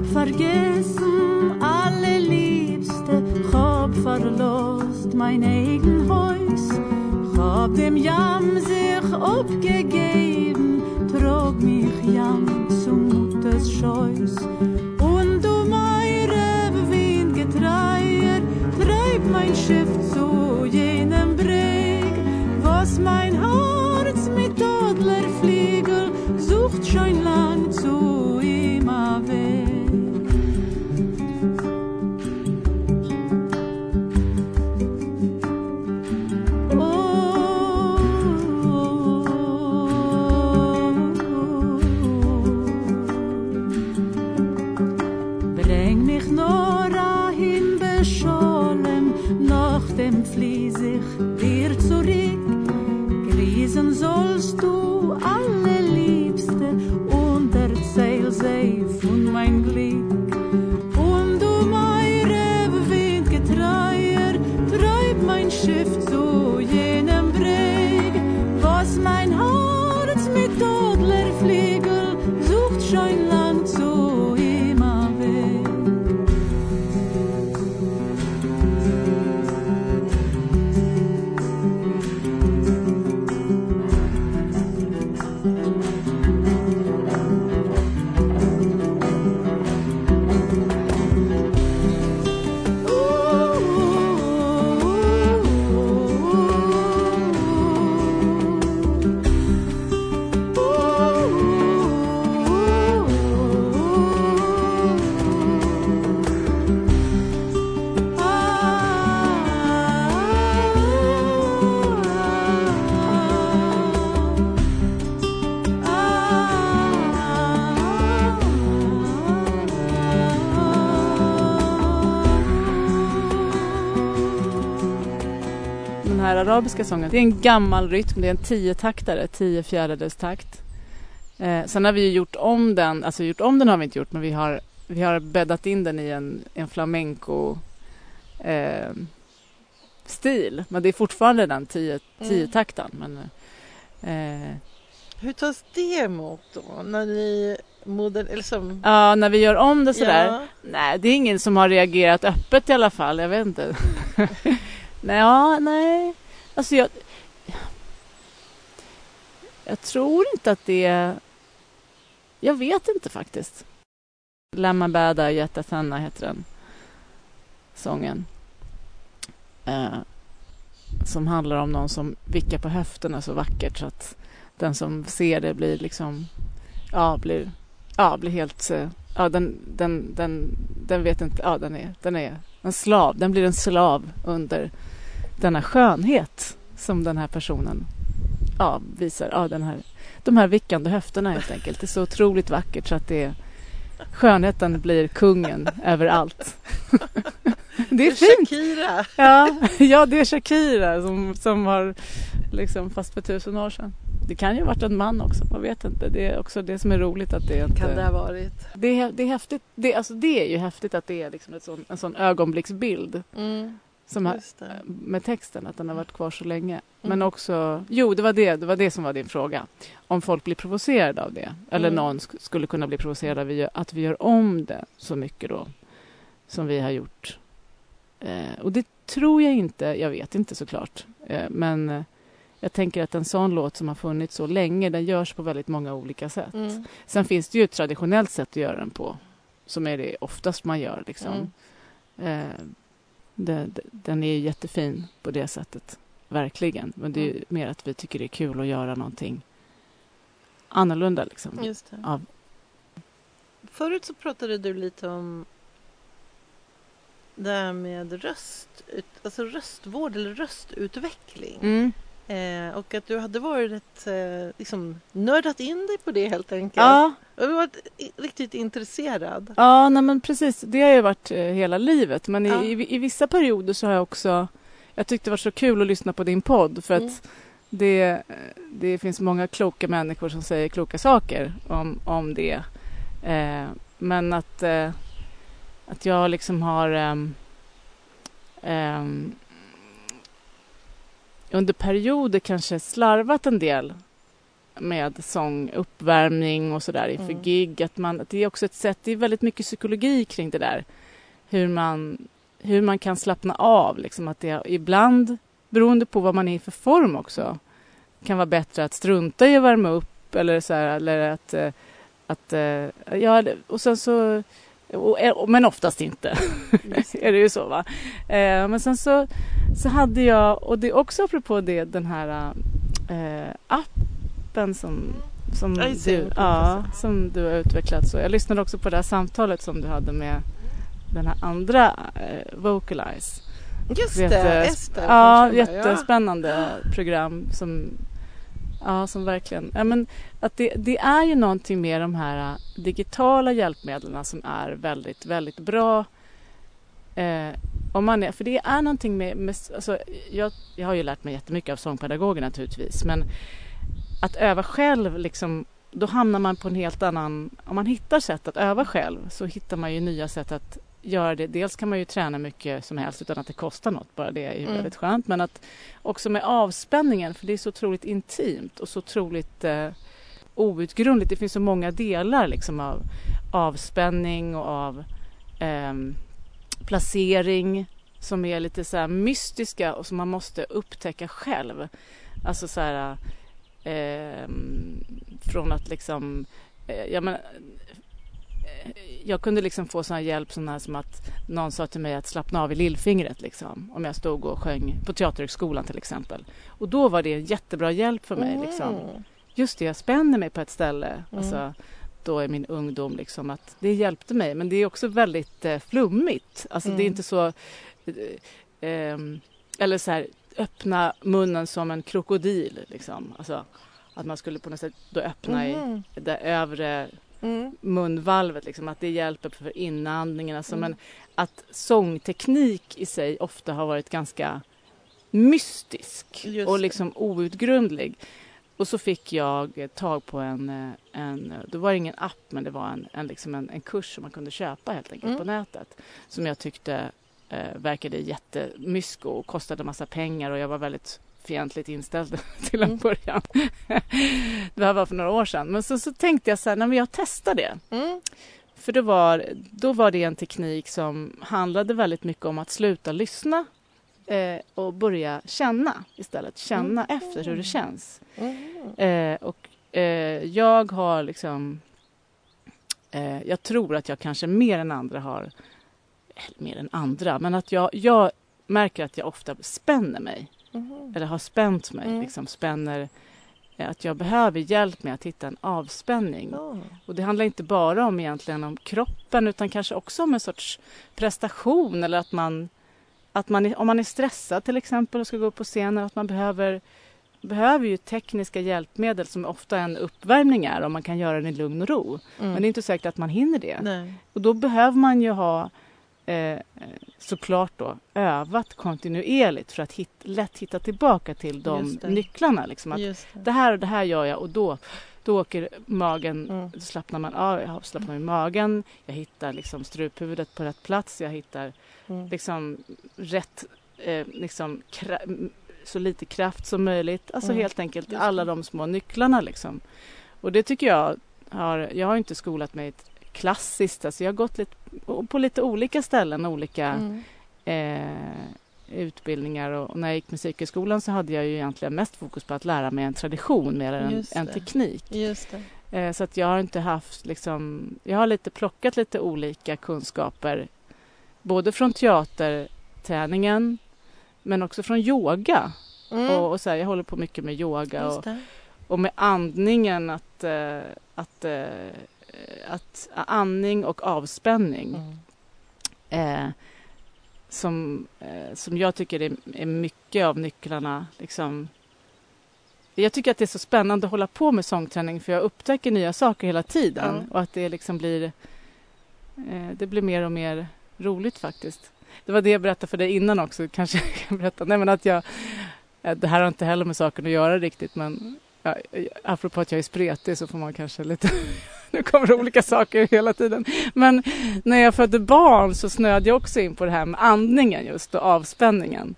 Hab vergessen alle Liebste, hab verlost mein eigen Haus, hab dem Jam sich abgegeben, trog mich Jam zu Mutters Scheus. Und um eure Windgetreier treib mein Schiff zu jenem Breg, was mein Herz mit Adler Fliegel sucht schon lang arabiska sången, det är en gammal rytm, det är en tiotaktare, tio fjärdedels takt. Eh, sen har vi ju gjort om den, alltså gjort om den har vi inte gjort, men vi har, vi har bäddat in den i en, en flamenco eh, stil. Men det är fortfarande den tio, Mm. tiotakten. Men, eh, Hur tas det emot då? När ni moder... Eller som... ja, när vi gör om det sådär. Ja. Nej, det är ingen som har reagerat öppet i alla fall. Jag vet inte. nej, ja, nej. Alltså jag... Jag tror inte att det. Jag vet inte faktiskt. Lemma bäda jättatänna heter den sången. Eh, som handlar om någon som vickar på höfterna så vackert så att den som ser det blir liksom... Ja, blir, ja, blir helt... Eh, ja, den, den, den, den vet inte... Ja, den är, den är en slav. Den blir en slav under denna skönhet som den här personen ja, visar. Ja, den här, de här vickande höfterna helt enkelt. Det är så otroligt vackert så att det är, skönheten blir kungen över allt. det är fint! Shakira. Ja, ja, det är Shakira som, som har liksom fast för tusen år sedan. Det kan ju ha varit en man också, man vet inte. Det är också det som är roligt att det är inte... Kan det ha varit? Det är, det är häftigt. Det, alltså det är ju häftigt att det är liksom ett sån, en sån ögonblicksbild Mm, som har, med texten, att den har varit kvar så länge. Mm. Men också, jo det var det, det var det som var din fråga. Om folk blir provocerade av det. Eller Mm. någon sk- skulle kunna bli provocerad av vi- att vi gör om det så mycket då. Som vi har gjort. Eh, och det tror jag inte, jag vet inte såklart. Eh, men eh, jag tänker att en sån låt som har funnits så länge, den görs på väldigt många olika sätt. Mm. Sen finns det ju ett traditionellt sätt att göra den på. Som är det oftast man gör. Liksom. Mm. Det, det, den är ju jättefin på det sättet. Verkligen. Men det är Mm. mer att vi tycker det är kul att göra någonting annorlunda. Liksom. Av, Förut så pratade du lite om det här med röst, alltså röstvård eller röstutveckling. mm. Eh, och att du hade varit rätt, eh, liksom, nördat in dig på det helt enkelt. Ja, Du har varit riktigt intresserad. ja nej, men precis. Det har ju varit eh, hela livet. Men Ja. i, i, i vissa perioder så har jag också... Jag tyckte det var så kul att lyssna på din podd. För att Mm. det, eh, det finns många kloka människor som säger kloka saker om, om det. Eh, men att, eh, att jag liksom har ehm, under perioder kanske slarvat en del med sång, uppvärmning och sådär inför Mm. gig. Att man, det är också ett sätt, det är väldigt mycket psykologi kring det där. Hur man, hur man kan slappna av. Liksom att det ibland, beroende på vad man är i för form också, kan vara bättre att strunta i att värma upp eller så här, eller att, eh, att eh, ja, och sen så och, och, men oftast inte. Är det ju så va. Eh, men sen så, så hade jag, och det är också apropå det, den här eh, appen som, som, Ja, det, du, ja, som du har utvecklat. Så jag lyssnade också på det här samtalet som du hade med den här andra eh, Vocalize. Just Jätte- det, Ester. Ja, jättespännande program som, ja, som verkligen... Ja, men att det, det är ju någonting med de här äh, digitala hjälpmedlen som är väldigt, väldigt bra. Eh, om man är, för det är någonting med... med alltså, jag, jag har ju lärt mig jättemycket av sångpedagoger naturligtvis, men att öva själv, liksom, då hamnar man på en helt annan... Om man hittar sätt att öva själv så hittar man ju nya sätt att göra det. Dels kan man ju träna mycket som helst utan att det kostar något. Bara det är ju Mm. väldigt skönt. Men att också med avspänningen, för det är så otroligt intimt och så otroligt eh, outgrundligt. Det finns så många delar liksom av avspänning och av ehm, placering som är lite så här mystiska och som man måste upptäcka själv. Alltså så här ehm, från att liksom eh, jag menar, eh, jag kunde liksom få sån här hjälp sån här som att någon sa till mig att slappna av i lillfingret liksom, om jag stod och sjöng på Teaterhögskolan till exempel. Och då var det en jättebra hjälp för mig. Liksom. Mm. Just det, jag spänner mig på ett ställe. Mm. Alltså, då i min ungdom. Liksom, att det hjälpte mig. Men det är också väldigt eh, flummigt. Alltså, Det är Mm. inte så... Eh, ehm, eller så här, öppna munnen som en krokodil. Liksom. Alltså, att man skulle på något sätt då öppna i Mhm. det övre Mm. munvalvet. Liksom, att det hjälper för inandningen. Alltså, Mm. Men att sångteknik i sig ofta har varit ganska mystisk och det. liksom outgrundlig. Och så fick jag tag på en, en det var ingen app men det var en, en, liksom en, en kurs som man kunde köpa helt enkelt Mm. på nätet. Som jag tyckte eh, verkade jättemysko och kostade massa pengar och jag var väldigt fientligt inställd till en Mm. början. det här var för några år sedan. Men så, så tänkte jag så här, nej, men jag testar det. Mm. För då var, då var det en teknik som handlade väldigt mycket om att sluta lyssna eh, och börja känna istället. Känna Mm. efter hur det känns. Mm. Eh, och eh, jag har liksom... Eh, jag tror att jag kanske mer än andra har... Mer än andra, men att jag, jag märker att jag ofta spänner mig. Mm. Eller har spänt mig. Mm. Liksom spänner, eh, att jag behöver hjälp med att hitta en avspänning. Ja. Och det handlar inte bara om egentligen om kroppen utan kanske också om en sorts prestation eller att man, att man om man är stressad till exempel och ska gå upp på scenen att man behöver behöver ju tekniska hjälpmedel som ofta en uppvärmning är om man kan göra den i lugn och ro. Mm. Men det är inte säkert att man hinner det. Nej. Och då behöver man ju ha eh, såklart då övat kontinuerligt för att hit, lätt hitta tillbaka till de nycklarna. Liksom. Att det. det här och det här gör jag och då, då åker magen, Mm. slappnar man av, jag slappnar i magen, jag hittar liksom struphuvudet på rätt plats, jag hittar Mm. liksom rätt, eh, liksom så lite kraft som möjligt. Alltså Mm. helt enkelt alla de små nycklarna liksom. Och det tycker jag har, jag har inte skolat mig klassiskt, alltså jag har gått lite, på lite olika ställen, olika Mm. eh, utbildningar och, när jag gick musikhögskolan så hade jag ju egentligen mest fokus på att lära mig en tradition mer än en teknik. Eh, så att jag har inte haft liksom, jag har lite plockat lite olika kunskaper både från teaterträningen men också från yoga. Mm. Och, och så här, jag håller på mycket med yoga och, och med andningen att, eh, att, eh, att andning och avspänning Mm. eh, som, eh, som jag tycker är, är mycket av nycklarna. Liksom. Jag tycker att det är så spännande att hålla på med sångträning för jag upptäcker nya saker hela tiden Ja. och att det liksom blir eh, det blir mer och mer roligt faktiskt. Det var det jag berättade för dig innan också, kanske jag kan berätta. Nej, men att jag, eh, det här har inte heller med saken att göra riktigt men ja, eh, apropå att jag är spretig så får man kanske lite nu kommer det olika saker hela tiden. Men när jag födde barn så snöade jag också in på det här med andningen just och avspänningen.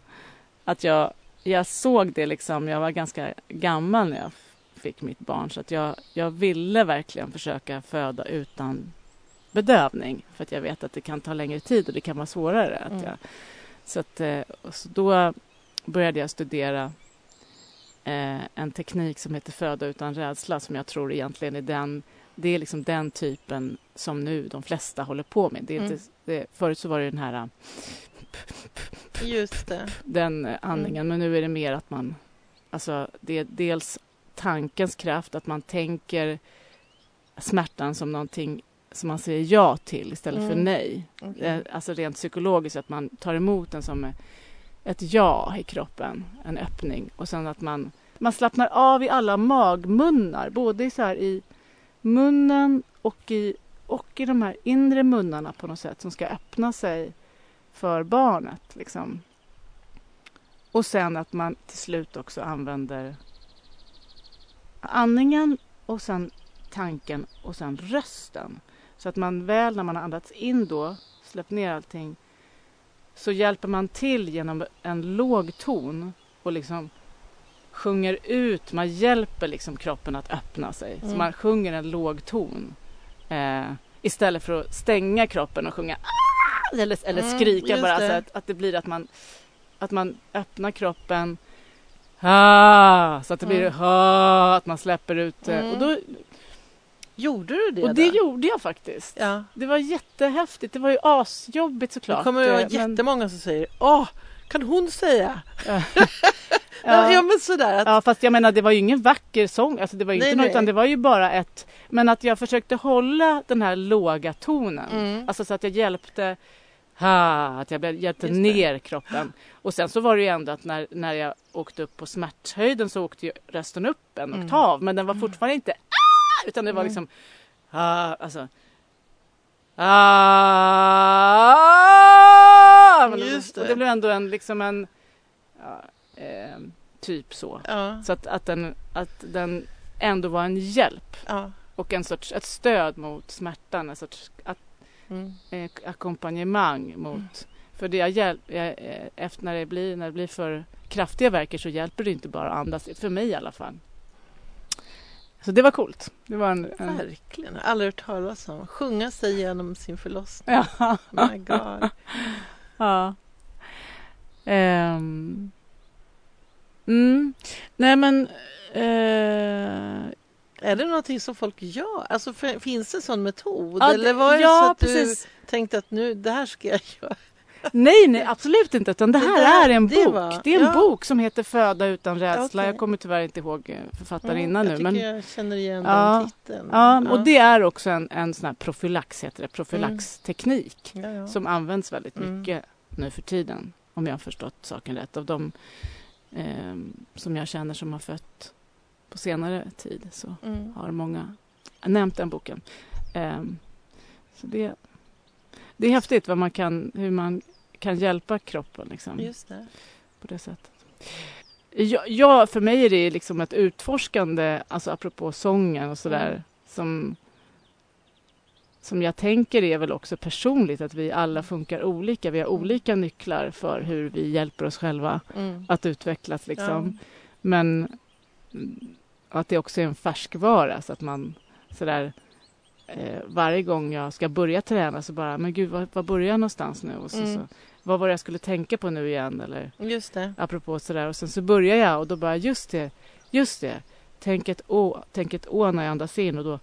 Att jag, jag såg det liksom, jag var ganska gammal när jag fick mitt barn så att jag, jag ville verkligen försöka föda utan bedövning för att jag vet att det kan ta längre tid och det kan vara svårare. Att Mm. jag, så, att, eh, så då började jag studera en teknik som heter föda utan rädsla som jag tror egentligen är den det är liksom den typen som nu de flesta håller på med. Det är inte, Mm. det, förut så var det den här äh, Just det. den äh, andningen, Mm. men nu är det mer att man... Alltså, det är dels tankens kraft, att man tänker smärtan som någonting som man säger ja till istället för Mm. nej. Okej. Eh, Alltså rent psykologiskt, att man tar emot den som ett ja i kroppen, en öppning. Och sen att man, man slappnar av i alla magmunnar, både i, så här, i munnen och i, och i de här inre munnarna på något sätt som ska öppna sig för barnet. Liksom. Och sen att man till slut också använder andningen och sen tanken och sen rösten. Så att man väl när man har andats in då, släppt ner allting, så hjälper man till genom en låg ton och liksom sjunger ut, man hjälper liksom kroppen att öppna sig. Så Mm. man sjunger en låg ton. Eh, istället för att stänga kroppen och sjunga "Ah!" eller, eller Mm, skrika bara. det. Så att, att det blir att man, att man öppnar kroppen ah, så att det blir Mm. ah, att man släpper ut. eh, Mm. Och, då, Gjorde du det och det då? gjorde jag faktiskt. Ja. Det var jättehäftigt. Det var ju asjobbigt såklart. Det kommer att vara men- jättemånga som säger Åh, kan hon säga? Ja. Ja, ja men sådär att, Ja, fast jag menar det var ju ingen vacker sång. Alltså, det var ju Nej, inte något, nej. utan det var ju bara ett... Men att jag försökte hålla den här låga tonen. Mm. Alltså så att jag hjälpte... Ha, att jag hjälpte Just det. ner kroppen. Och sen så var det ju ändå att när, när jag åkte upp på smärthöjden så åkte ju rösten upp en Mm. oktav. Men den var fortfarande inte ah, utan det var Mm. liksom... Ah, alltså... Ah, Just Och det. det blev ändå en, liksom en... Ja, eh, typ så. ja, Så att, att, den, att den ändå var en hjälp ja. och en sorts, ett stöd mot smärtan, en sorts att, Mm. eh, ackompanjemang mot... För För det jag hjäl- jag, eh, efter när det, blir, när det blir för kraftiga verker så hjälper det inte bara att andas, för mig i alla fall. Så det var coolt. Det var en, en... Verkligen. Aldrig hört talas om. Sjunga sig igenom sin förlossning. Ja. My God. ja. Ehm. Mm. Nej men... eh, Är det någonting som folk gör? Alltså, finns det en sån metod? ja, Eller var det ja, så att precis. du tänkte att nu, det här ska jag göra? Nej, nej, absolut inte. Utan det Det här där- är en det bok. var- det är en ja. bok som heter Föda utan rädsla. Okej. Jag kommer tyvärr inte ihåg eh, författarinnan Mm, nu. Men, jag känner igen Ja. den titeln. ja, och det är också en, en sån här profylax, heter det. Profylaxteknik. ja, ja. Som används väldigt Mm. mycket nu för tiden. Om jag har förstått saken rätt. Av de eh, som jag känner som har fött på senare tid. Så Mm. har många nämnt den boken. Ehm, så det, det är häftigt vad man kan, hur man kan hjälpa kroppen liksom, Just det. på det sättet. Ja, ja, för mig är det liksom ett utforskande, alltså apropå sången och sådär, Mm. som, som jag tänker är väl också personligt, att vi alla funkar olika. Vi har Mm. olika nycklar för hur vi hjälper oss själva Mm. att utvecklas. Liksom. Ja. Men mm, att det också är en färskvara så att man sådär eh, varje gång jag ska börja träna så bara, men gud, var, var börjar jag någonstans nu? Och så, Mm. så, vad var det jag skulle tänka på nu igen? Eller Just det. apropå sådär. Och sen så börjar jag och då bara, just det, just det. Tänk ett å, tänk ett å när jag andas in och då,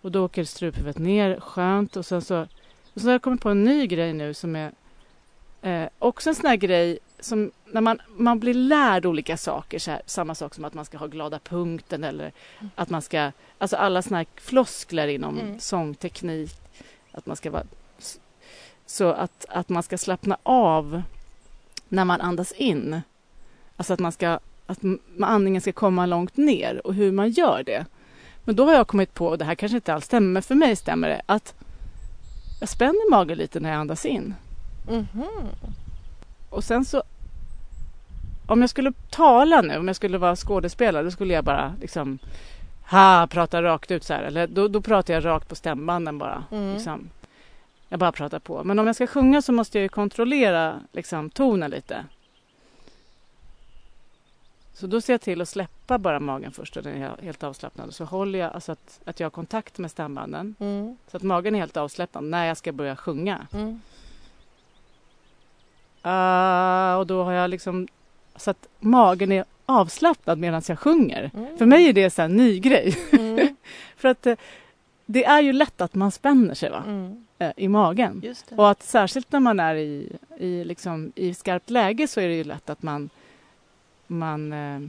och då åker struphuvudet ner, skönt. Och sen så, och så har jag kommit på en ny grej nu som är eh, också en sån här grej som när man, man blir lärd olika saker, så här, samma sak som att man ska ha glada punkten eller att man ska, alltså alla såna här floskler inom Mm. sångteknik, att man ska vara så att, att man ska slappna av när man andas in. Alltså att man ska att andningen ska komma långt ner och hur man gör det. Men då har jag kommit på, och det här kanske inte alls stämmer, men för mig stämmer det, att jag spänner magen lite när jag andas in. Mhm. Och sen så om jag skulle tala nu, om jag skulle vara skådespelare, då skulle jag bara liksom ha, prata rakt ut så här. Eller då, då pratar jag rakt på stämbanden bara. Mm. Liksom. Jag bara pratar på. Men om jag ska sjunga så måste jag ju kontrollera liksom, tonen lite. Så då ser jag till att släppa bara magen först och den är helt avslappnad. Så håller jag alltså att, att jag har kontakt med stämbanden. Mm. Så att magen är helt avslappnad när jag ska börja sjunga. Mm. Ah, och då har jag liksom så att magen är avslappnad medan jag sjunger. Mm. För mig är det så en ny grej. Mm. För att eh, det är ju lätt att man spänner sig va? Mm. Eh, i magen. Och att särskilt när man är i, i, liksom, i skarpt läge så är det ju lätt att man, man eh,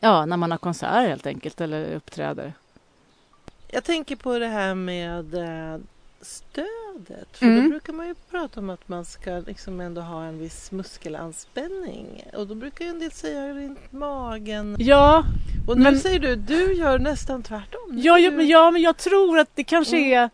ja, när man har konsert helt enkelt eller uppträder. Jag tänker på det här med eh, stödet. För Mm. då brukar man ju prata om att man ska liksom ändå ha en viss muskelanspänning. Och då brukar ju en del säga runt magen. Ja, Och nu Men- säger du, du gör nästan tvärtom. Ja, ja, men, ja, men jag tror att det kanske Mm. är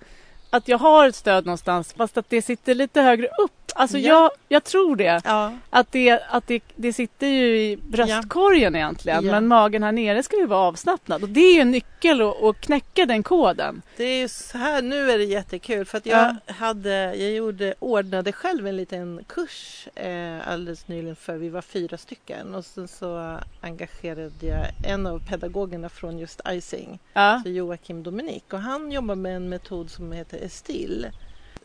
att jag har ett stöd någonstans fast att det sitter lite högre upp. Alltså Ja. jag, jag tror det. Ja, Att, det, att det, det sitter ju i bröstkorgen egentligen Ja. men magen här nere ska ju vara avslappnad. Och det är ju en nyckel att, att knäcka den koden. det är så här, nu är det jättekul för att jag hade, jag gjorde, ordnade själv en liten kurs eh, alldeles nyligen för vi var fyra stycken och sen så engagerade jag en av pedagogerna från just icing, Ja. så Joakim Dominik och han jobbar med en metod som heter Estil.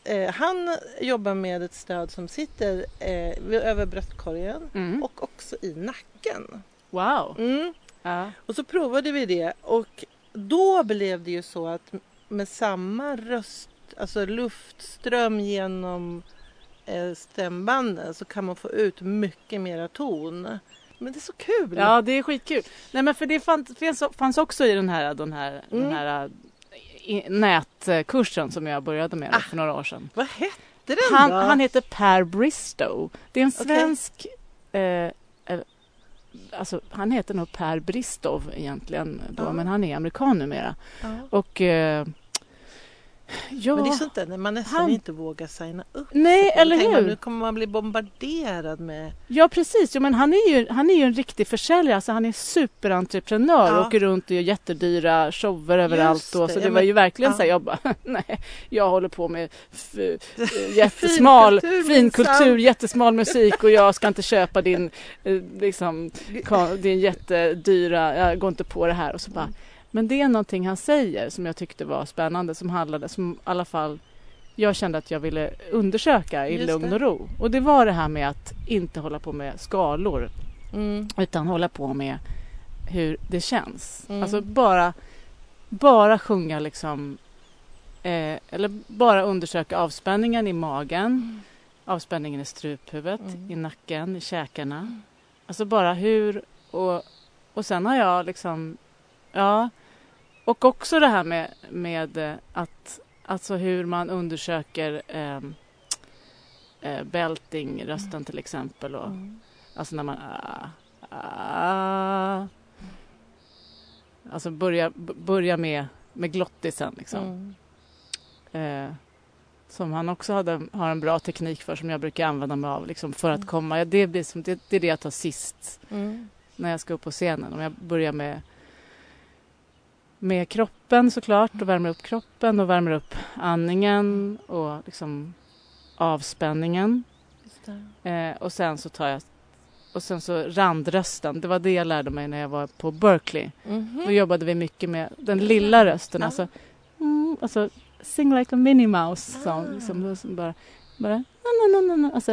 Eh, han jobbar med ett stöd som sitter eh, över bröstkorgen Mm. och också i nacken. Wow. Mm. Ja. Och så provade vi det och då blev det ju så att med samma röst, alltså luftström genom eh, stämbanden så kan man få ut mycket mera ton. Men det är så kul! ja, det är skitkul. Nej, men för det fanns, fanns, också i den här, den här, Mm. den här nätkursen som jag började med Ah. för några år sedan. Vad hette den Han, då? han heter Per Bristow. Det är en svensk... Eh, eh, alltså, han heter nog Per Bristow egentligen, då, Ja. men han är amerikan numera. ja. Och eh, Ja, Men det är sånt där när man nästan Han- inte vågar signa upp. nej eller tänker man, hur? Nu kommer man bli bombarderad med... Ja precis, jo, men han är, ju, han är ju en riktig försäljare, alltså han är superentreprenör Ja. och åker runt och gör jättedyra shower överallt. Och, det, så ja, det var men- ju verkligen ja. så här, jag bara, nej, jag håller på med eh, jättesmal Finkultur, finkultur, jättesmal musik och jag ska inte köpa din, eh, liksom, din jättedyra, jag går inte på det här. Och så bara, men det är någonting han säger som jag tyckte var spännande, som handlade, som i alla fall jag kände att jag ville undersöka i Just lugn det. och ro. Och det var det här med att inte hålla på med skalor Mm. utan hålla på med hur det känns. Mm. Alltså bara, bara sjunga liksom eh, eller bara undersöka avspänningen i magen, avspänningen i struphuvudet, Mm. i nacken, i käkarna. Alltså bara hur och, och sen har jag liksom, ja, och också det här med, med eh, att, alltså hur man undersöker eh, eh, belting, rösten till exempel och Mm. Alltså när man... Ah, ah. Alltså börja, börja med, med glottisen liksom. Mm. Eh, som han också hade, har en bra teknik för som jag brukar använda mig av liksom, för att Mm. komma... Det, blir som, det, det är det jag tar sist Mm. när jag ska upp på scenen. Om jag börjar med, med kroppen såklart och värmer upp kroppen och värmer upp andningen och liksom avspänningen. Eh, och sen så tar jag och sen så randrösten. Det var det jag lärde mig när jag var på Berkeley. Mhm. Då jobbade vi mycket med den lilla rösten. Ja. Alltså, mm, alltså sing like a Minnie Mouse song. Ah. Liksom, som bara, bara na, na, na, na, na, alltså,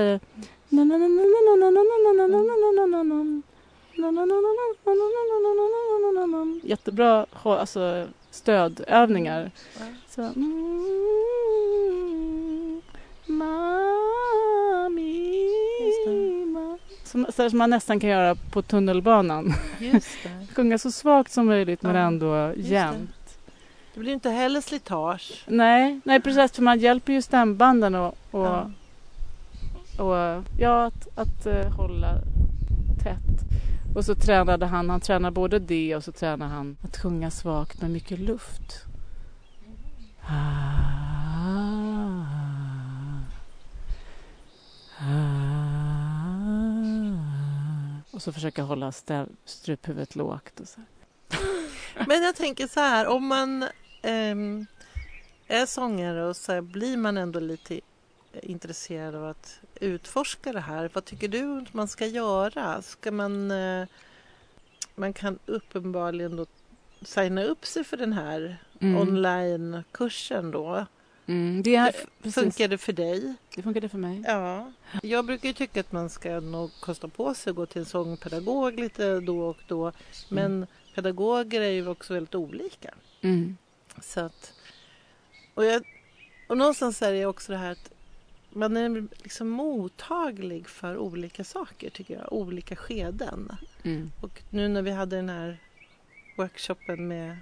na, na, na, na, na, na, na, na, na, na, na, na, na, Jättebra alltså, stödövningar. Så. Mm, mami, som, så som man nästan kan göra på tunnelbanan. Sjunga så svagt som möjligt men ändå jämnt. Det blir inte heller slitage. Nej, nej precis för man hjälper ju stämbanden och, och, ja. och ja, att, att eh, hålla tätt. Och så tränade han, han tränar både det och så tränar han att sjunga svagt med mycket luft. Och så försöka hålla stäv, struphuvudet lågt. Och så. Men jag tänker så här, om man ehm, är sångare och så här, blir man ändå lite intresserad av att utforska det här. Vad tycker du att man ska göra? Ska man... Eh, man kan uppenbarligen då signa upp sig för den här Mm. onlinekursen då. Mm, det, är, det för dig? det funkade för mig. Ja. Jag brukar ju tycka att man ska nog kosta på sig att gå till en sångpedagog lite då och då. Men pedagoger är ju också väldigt olika. Mm. Så att, och, jag, och någonstans är det också det här att man är liksom mottaglig för olika saker tycker jag, olika skeden. Mm. Och nu när vi hade den här workshopen med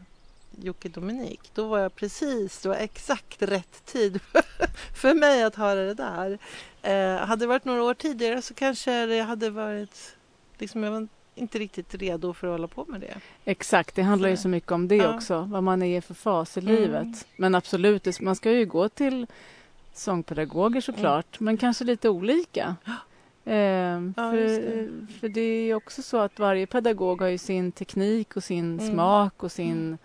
Jocke Dominik, då var jag precis, det var exakt rätt tid för mig att höra det där. Eh, hade det varit några år tidigare så kanske det hade varit, liksom jag var inte riktigt redo för att hålla på med det. Exakt, det handlar ju Så- så mycket om det Ja. också, vad man är i för fas i Mm. livet. Men absolut, man ska ju gå till sångpedagoger såklart, men kanske lite olika. Ehm, Ja, för, det. för det är ju också så att varje pedagog har ju sin teknik och sin Mm. smak och sin...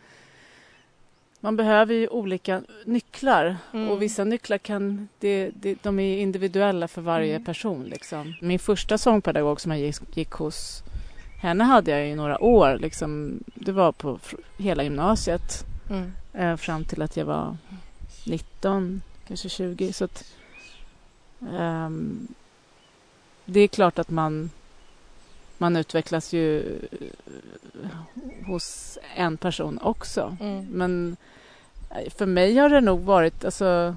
Man behöver ju olika nycklar Mm. och vissa nycklar kan, det, det, de är individuella för varje Mm. person. Liksom. Min första sångpedagog som jag gick, gick hos, henne hade jag i några år. Liksom, det var på hela gymnasiet Mm. eh, fram till att jag var 19, kanske 20. Så att, ehm, det är klart att man, man utvecklas ju eh, hos en person också. Mm. Men eh, för mig har det nog varit, alltså,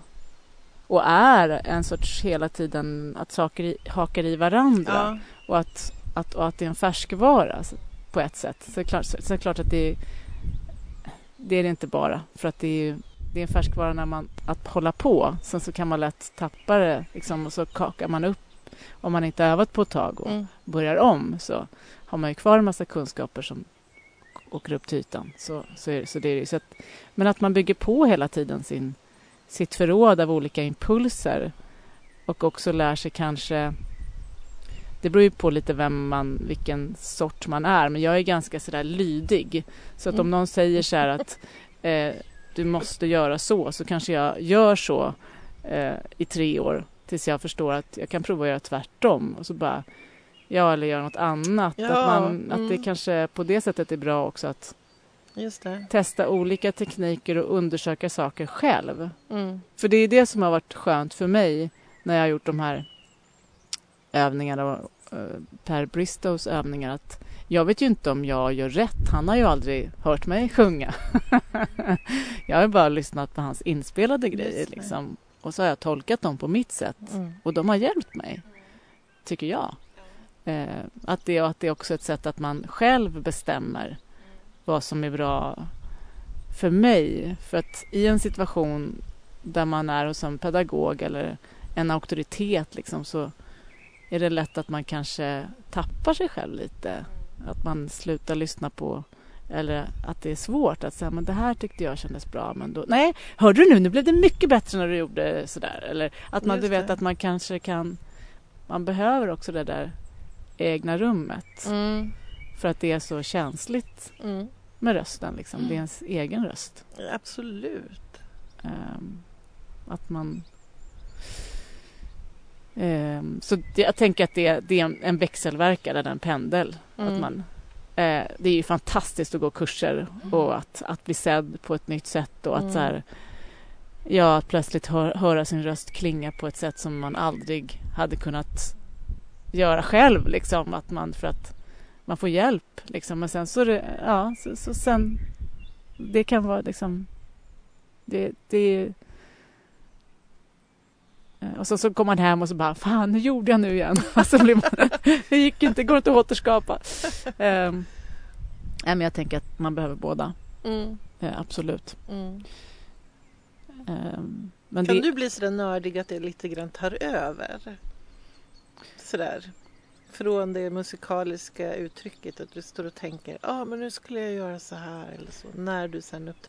och är en sorts hela tiden att saker i, hakar i varandra Ja. och, att, att, och att det är en färskvara alltså, på ett sätt. Så klart, så är klart att det är, det är det inte bara för att det är det är en färskvara när man att hålla på. Sen så kan man lätt tappa det liksom, och så kakar man upp om man inte övat på ett tag och Mm. börjar om så har man ju kvar en massa kunskaper som åker upp till ytan. Så, så, är det, så det är det. Så att, men att man bygger på hela tiden sin, sitt förråd av olika impulser och också lär sig kanske det beror ju på lite vem man, vilken sort man är, men jag är ganska sådär lydig. Så att om Mm. någon säger så här att eh, du måste göra så, så kanske jag gör så eh, i tre år tills jag förstår att jag kan prova att göra tvärtom och så bara ja, eller göra något annat. Ja, att, man, att det mm. kanske på det sättet är bra också att testa olika tekniker och undersöka saker själv. Mm. För det är det som har varit skönt för mig när jag har gjort de här övningarna, eh, Per Bristows övningar, att jag vet ju inte om jag gör rätt. Han har ju aldrig hört mig sjunga. jag har bara lyssnat på hans inspelade grejer liksom. Och så har jag tolkat dem på mitt sätt. Mm. Och de har hjälpt mig, tycker jag. Eh, att, det, att det är också ett sätt att man själv bestämmer vad som är bra för mig. För att i en situation där man är hos en pedagog eller en auktoritet liksom, så är det lätt att man kanske tappar sig själv lite. Att man slutar lyssna på eller att det är svårt att säga men det här tyckte jag kändes bra men då nej, hörde du nu, nu blev det mycket bättre när du gjorde sådär eller att man, Just du vet det. att man kanske kan man behöver också det där egna rummet Mm. för att det är så känsligt Mm. med rösten liksom. Det är ens egen röst. Absolut. Ehm, att man... Ehm, så det, jag tänker att det, det är en, en växelverkan, eller en pendel. Mm. Att man, eh, det är ju fantastiskt att gå kurser och att, att bli sedd på ett nytt sätt och att Mm. så här, ja, att plötsligt hör, höra sin röst klinga på ett sätt som man aldrig hade kunnat göra själv. Liksom, att man, för att man får hjälp. Liksom. Men sen så, är det, ja, så, så sen, det kan vara liksom, det, det Eh, och så, så kommer man hem och så bara, fan, nu gjorde jag nu igen. Och så blir man, det gick inte, det går inte att återskapa. Um, men jag tänker att man behöver båda, Mm. Eh, absolut. Mm. Men Kan det, du bli så där nördig att det lite grann tar över? Sådär. Från det musikaliska uttrycket att du står och tänker, ja ah, men nu skulle jag göra så här eller så. När du sen upp...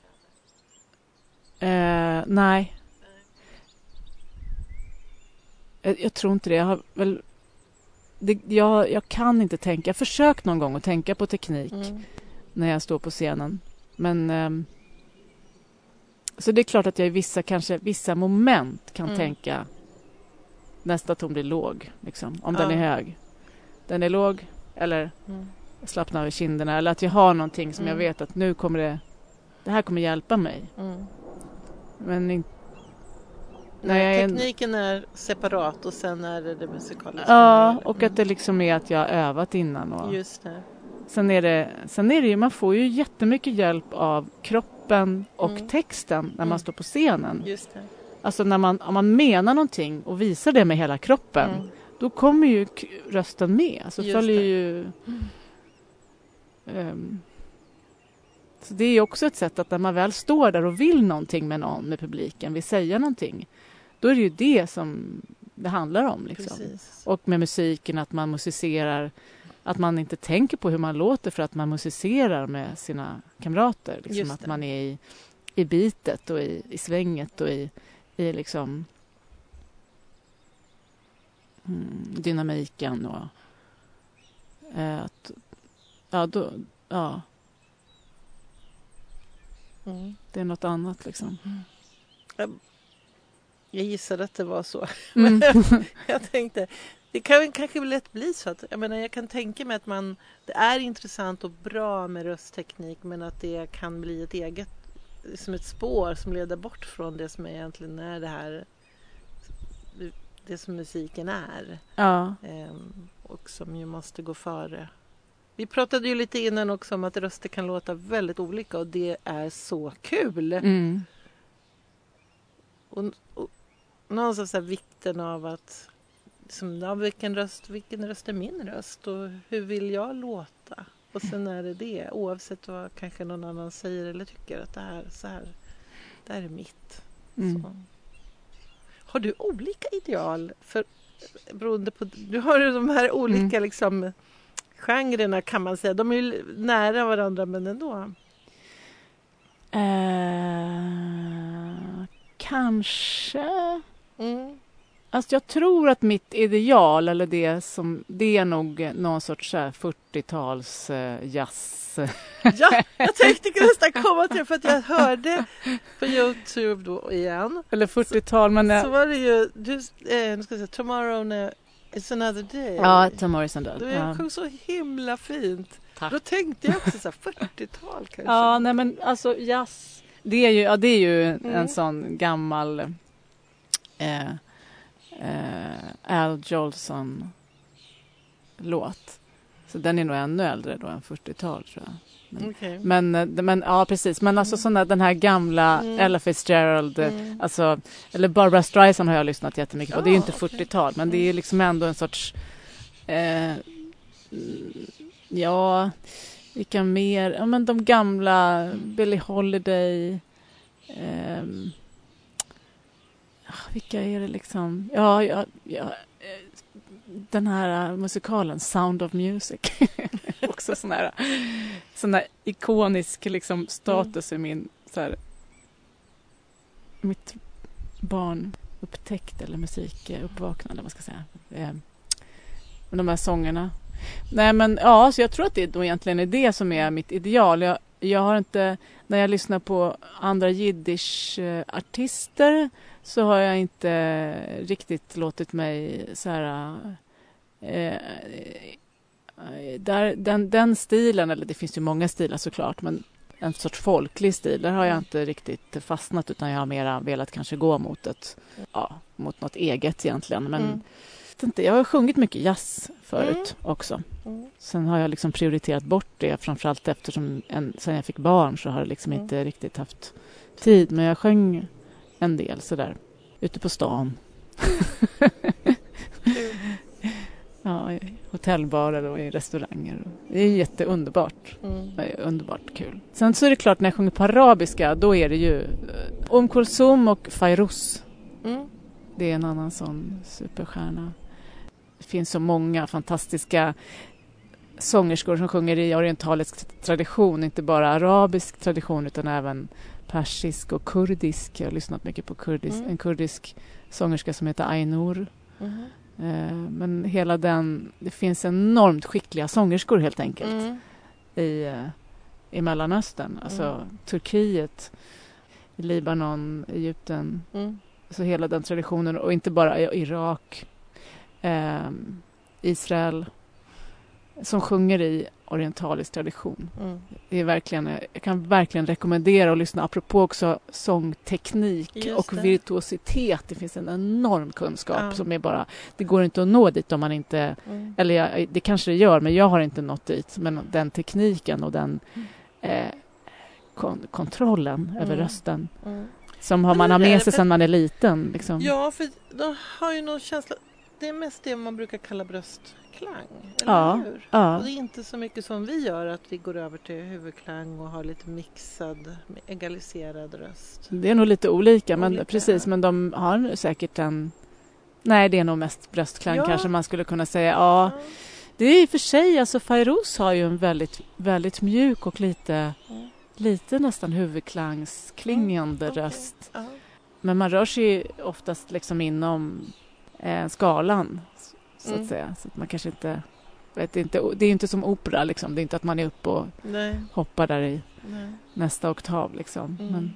Eh, nej. Jag, jag tror inte det. Jag har väl... Det, jag, jag kan inte tänka. Jag har försökt någon gång att tänka på teknik Mm. när jag står på scenen. Men... ehm, så det är klart att jag i vissa, kanske, vissa moment kan Mm. tänka nästa ton blir låg, liksom, om Ja. den är hög. Den är låg, eller Mm. slappna över kinderna, eller att jag har någonting som jag Mm. vet att nu kommer det... Det här kommer hjälpa mig. Mm. Men inte Nej, Nej, en- tekniken är separat och sen är det det musikaliska. Ja, och att det liksom är att jag har övat innan. Och Just det. sen, är det, sen är det ju, man får ju jättemycket hjälp av kroppen och Mm. texten när man Mm. står på scenen. Just det. Alltså när man, om man menar någonting och visar det med hela kroppen, Mm. då kommer ju rösten med. Alltså Just följer det. ju... Ehm, så det är också ett sätt att när man väl står där och vill någonting med någon, med publiken, vill säga någonting, då är det ju det som det handlar om. Liksom. Och med musiken, att man musicerar, att man inte tänker på hur man låter för att man musicerar med sina kamrater. Liksom att man är i, i bitet och i, i svänget och i, i liksom mm, dynamiken och eh, att, ja, då, ja, Mm. det är något annat liksom. Jag gissade att det var så. Mm. Jag tänkte, det kan kanske lätt bli så att, jag menar jag kan tänka mig att man, det är intressant och bra med röstteknik men att det kan bli ett eget, som ett spår som leder bort från det som egentligen är det här, det som musiken är. ja, Ehm, och som ju måste gå före. Vi pratade ju lite innan också om att röster kan låta väldigt olika och det är så kul. mm. Och, och någonstans så här vikten av att liksom, ja, vilken, röst, vilken röst är min röst och hur vill jag låta? Och sen är det det oavsett vad kanske någon annan säger eller tycker att det här, så här, det här är mitt. Mm. Har du olika ideal? För, beroende på, du har ju de här olika liksom, genrerna kan man säga. De är ju nära varandra men ändå. Eh, kanske... Mm. Alltså jag tror att mitt ideal, eller det som... Det är nog någon sorts så här 40-tals eh, jazz... Ja, jag tänkte nästan komma till det för att jag hörde på Youtube då igen. Eller 40-tal, men... eh, Så var det ju, du, eh, nu ska jag säga, Tomorrow is another day. Ja, Tom Morrison då. Du Ja. sjöng så himla fint. Tack. Då tänkte jag också så här 40-tal kanske. Ja, nej men alltså jazz. Det är ju, ja, det är ju Mm. en sån gammal eh, eh, Al Jolson låt. Så den är nog ännu äldre då än 40-tal tror jag. Okej. Men, eh, men ja, precis. Men alltså där, den här gamla Mm. Ella Fitzgerald, eh, Mm. alltså, eller Barbara Streisand har jag lyssnat jättemycket på. det är ju inte okej. 40-tal, men det är ju liksom ändå en sorts... Eh, mm, ja, vilka mer? Ja, men de gamla, Billie Holiday. ah, Ah, vilka är det liksom? Ja, ja, ja eh, den här eh, musikalen Sound of Music. Också sån här, sån här ikonisk liksom, status mm. i min... Så här, mitt barn upptäckt eller musikuppvaknande, eh, vad man ska säga. Men de här sångerna. Nej men ja, så jag tror att det då egentligen är det som är mitt ideal. Jag, jag har inte, när jag lyssnar på andra jiddisch-artister så har jag inte riktigt låtit mig så här... Eh, där, den, den stilen, eller det finns ju många stilar såklart, men en sorts folklig stil, där har jag inte riktigt fastnat utan jag har mera velat kanske gå mot ett, ja, mot något eget egentligen. Men Mm vet inte, jag har sjungit mycket jazz förut också. Mm. Sen har jag liksom prioriterat bort det, framförallt eftersom en, sen jag fick barn så har jag liksom Mm. inte riktigt haft tid. Men jag sjöng en del sådär, ute på stan. Ja, i hotellbarer och i restauranger. Det är jätteunderbart. Mm. Det är underbart kul. Sen så är det klart, när jag sjunger på arabiska, då är det ju eh, Om Kulsum och Fairuz. Mm. Det är en annan sån superstjärna. Det finns så många fantastiska sångerskor som sjunger i orientalisk tradition, inte bara arabisk tradition utan även persisk och kurdisk. Jag har lyssnat mycket på kurdisk, Mm. en kurdisk sångerska som heter Ainur. Mm. Eh, Men hela den, det finns enormt skickliga sångerskor helt enkelt Mm. i, eh, i Mellanöstern. Alltså Mm. Turkiet, Libanon, Egypten. Mm. Så hela den traditionen och inte bara i Irak, ehm, Israel som sjunger i orientalisk tradition. Mm. Det är verkligen, jag kan verkligen rekommendera att lyssna. Apropå också sångteknik Just och det. virtuositet. Det finns en enorm kunskap Ja. som är bara... Det går inte att nå dit om man inte... Mm. Eller jag, det kanske det gör, men jag har inte nått dit. Men den tekniken och den eh, kon- kontrollen över Mm. rösten Mm. som har man har med sig sedan man är liten. Liksom. Ja, för de har ju någon känsla. Det är mest det man brukar kalla bröstklang. Eller Ja. hur? Ja. Och det är inte så mycket som vi gör, att vi går över till huvudklang och har lite mixad, egaliserad röst. Det är nog lite olika, men Olika, precis. ja. Men de har säkert en... Nej, det är nog mest bröstklang Ja. kanske man skulle kunna säga. Ja, det är i och för sig, alltså Fairuz har ju en väldigt, väldigt mjuk och lite, Mm. lite nästan huvudklangsklingande Okej. röst. Ja. Men man rör sig ju oftast liksom inom eh, skalan, så att Mm. säga. Så att man kanske inte... Vet, det, är inte det är inte som opera, liksom. Det är inte att man är uppe och Nej, hoppar där i nej. nästa oktav. Liksom. Mm.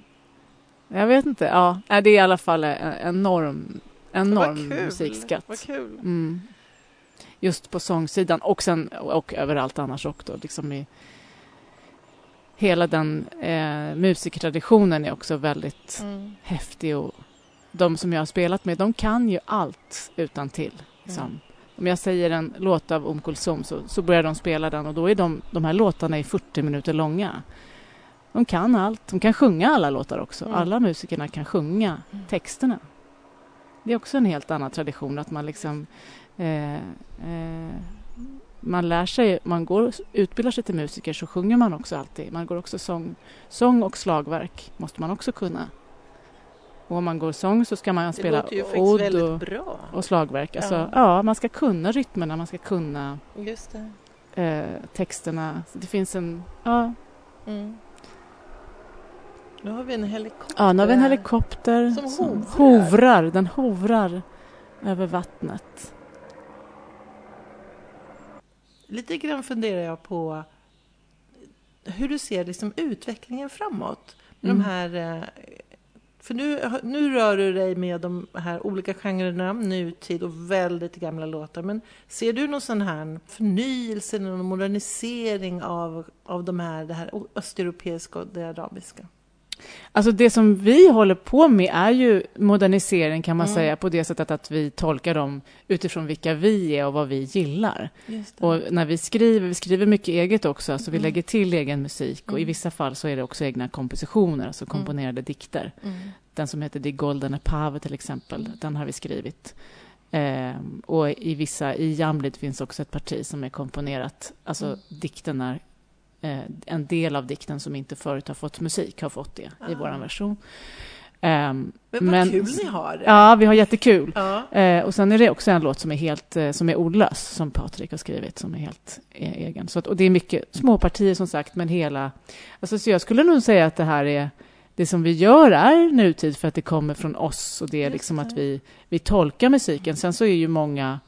Men jag vet inte. Ja, det är i alla fall en enorm, Vad enorm kul. musikskatt. Vad kul. Mm. Just på sångsidan och, sen, och överallt annars också. Liksom i, hela den eh, musiktraditionen är också väldigt Mm. häftig. Och de som jag har spelat med, de kan ju allt utan till. Liksom. Mm. Om jag säger en låt av Om Kulsum så, så börjar de spela den och då är de, de här låtarna i 40 minuter långa. De kan allt. De kan sjunga alla låtar också. Mm. Alla musikerna kan sjunga Mm. texterna. Det är också en helt annan tradition att man liksom eh, eh, man lär sig, man går, utbildar sig till musiker så sjunger man också alltid. Man går också sång, sång och slagverk måste man också kunna. Och om man går sång så ska man spela odd och, och slagverk. Alltså, Ja. ja. man ska kunna rytmerna, man ska kunna eh, texterna. Så det finns en... Ja, Mm. Nu har vi en helikopter. Ja, nu har vi en helikopter Som hovrar. hovrar. Den hovrar över vattnet. Lite grann funderar jag på hur du ser liksom utvecklingen framåt. Mm. de här, eh, för nu, nu rör du dig med de här olika genrerna, nutid och väldigt gamla låtar. Men ser du någon sån här förnyelse, någon modernisering av, av de här, det här östeuropeiska och det arabiska? Alltså det som vi håller på med är ju modernisering kan man Mm. säga på det sättet att vi tolkar dem utifrån vilka vi är och vad vi gillar. Och när vi skriver, vi skriver mycket eget också, alltså vi Mm. lägger till egen musik och i Mm. vissa fall så är det också egna kompositioner, alltså komponerade dikter. Mm. Den som heter Die Goldene Pave till exempel, Mm. den har vi skrivit. Ehm, och i vissa, i Jamlid finns också ett parti som är komponerat, alltså Mm. dikten är eh, en del av dikten som inte förut har fått musik har fått det i Ah. vår version. Ehm, Men vad Men- kul ni har ja, vi har jättekul. Ja. Eh, och sen är det också en låt som är helt eh, som är ordlös, som Patrik har skrivit, som är helt e- egen. Så att, och det är mycket småpartier som sagt, men hela... Alltså, så jag skulle nog säga att det här är... Det som vi gör är nutid för att det kommer från oss och det är liksom att vi, vi tolkar musiken. Sen så är ju många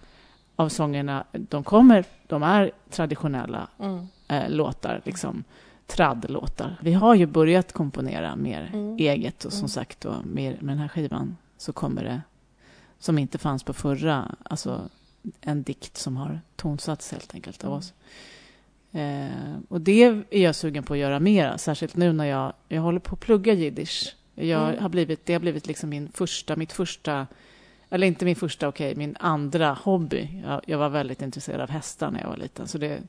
av sångerna, de kommer, de är traditionella Mm. Eh, låtar, liksom tradd-låtar. Vi har ju börjat komponera mer Mm. eget och som Mm. sagt då, med, med den här skivan så kommer det, som inte fanns på förra, alltså en dikt som har tonsatts helt enkelt av Mm. oss. Eh, och det är jag sugen på att göra mera, särskilt nu när jag, jag håller på att plugga jiddisch. Jag Mm. har blivit, det har blivit liksom min första, mitt första, eller inte min första, okej, min andra hobby. Jag, jag var väldigt intresserad av hästar när jag var liten, så det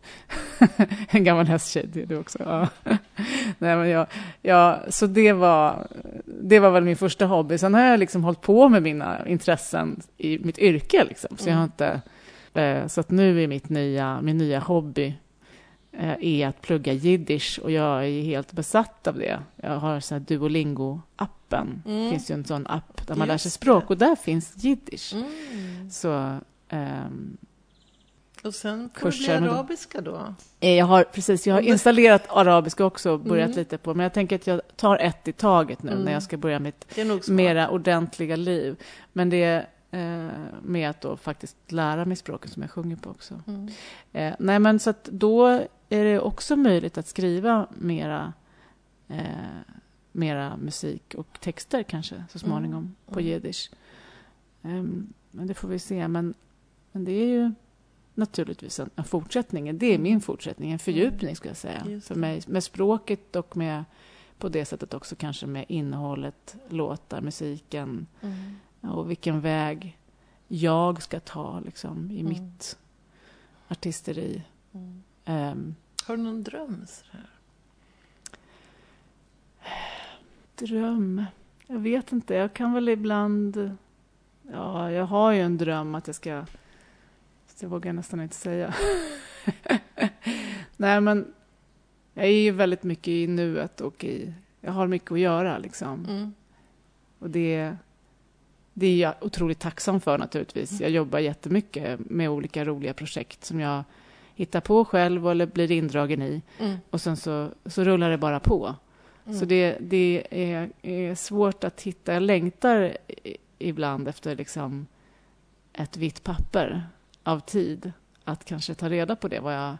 en gammal hästtjej, det är du också. Ja. Nej, men jag, jag, så det var, det var väl min första hobby. Sen har jag liksom hållit på med mina intressen i mitt yrke. Liksom. Så, jag har Mm. inte, eh, så att nu är mitt nya, min nya hobby är att plugga jiddisch och jag är helt besatt av det. Jag har så här Duolingo-appen. Det Mm. finns ju en sån app där man lär sig Just språk det. och där finns jiddisch. Mm. Så ehm, Och sen får Kurser det bli arabiska då? Eh, Jag har, precis, jag har installerat arabiska också och börjat Mm. lite på, men jag tänker att jag tar ett i taget nu Mm. när jag ska börja mitt Det mera ordentliga liv. Men det är eh, med att då faktiskt lära mig språket som jag sjunger på också. Mm. Eh, nej, men så att då är det också möjligt att skriva mera, eh, mera musik och texter kanske så småningom Mm. på Mm. jiddisch. Ehm, men det får vi se. Men, men det är ju naturligtvis en, en fortsättning. Det är min fortsättning, en fördjupning skulle jag säga. Mm. För mig, med språket och med på det sättet också kanske med innehållet, låtar, musiken Mm. och vilken väg jag ska ta liksom, i Mm. mitt artisteri. Mm. Ehm, Har du någon dröm? Sådär? dröm? Jag vet inte. Jag kan väl ibland... Ja, jag har ju en dröm att jag ska... Det vågar jag nästan inte säga. Nej, men jag är ju väldigt mycket i nuet och i... Jag har mycket att göra liksom. Mm. Och det, det är jag otroligt tacksam för naturligtvis. Jag jobbar jättemycket med olika roliga projekt som jag hittar på själv eller blir indragen i. Mm. Och sen så, så rullar det bara på. Mm. Så det, det är, är svårt att hitta. Jag längtar ibland efter liksom ett vitt papper av tid. Att kanske ta reda på det, vad jag,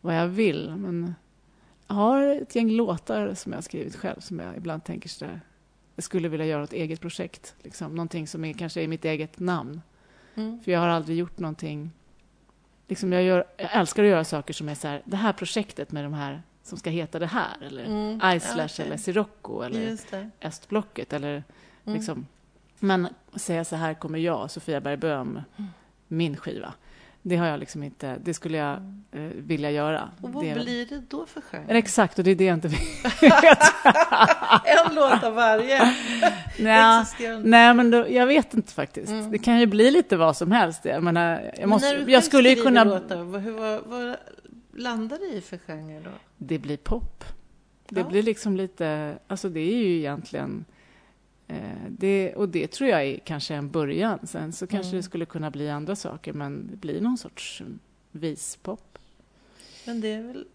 vad jag vill. Men jag har ett gäng låtar som jag har skrivit själv som jag ibland tänker så där. Jag skulle vilja göra ett eget projekt. Liksom. Någonting som är, kanske är mitt eget namn. Mm. För jag har aldrig gjort någonting... Liksom jag, gör, jag älskar att göra saker som är så här, det här projektet med de här som ska heta det här. Eller Mm. Islash okej. eller Sirocco eller. Östblocket. Eller Mm. liksom. Men säga så här kommer jag, Sofia Bergböm, Mm. min skiva. Det har jag liksom inte, det skulle jag eh, vilja göra. Och vad det, blir det då för genre? Exakt, och det är det jag inte vet. en låt av varje. Nej, nej, men då, jag vet inte faktiskt. Mm. Det kan ju bli lite vad som helst. Jag, menar, jag, Men måste, när du jag skulle ju kunna... Låtar, vad, hur, vad, vad landar det i för genre då? Det blir pop. Det Ja. blir liksom lite... Alltså det är ju egentligen... Eh, det, och det tror jag är kanske en början. Sen så kanske Mm. det skulle kunna bli andra saker, men det blir någon sorts vispop. Men det är väl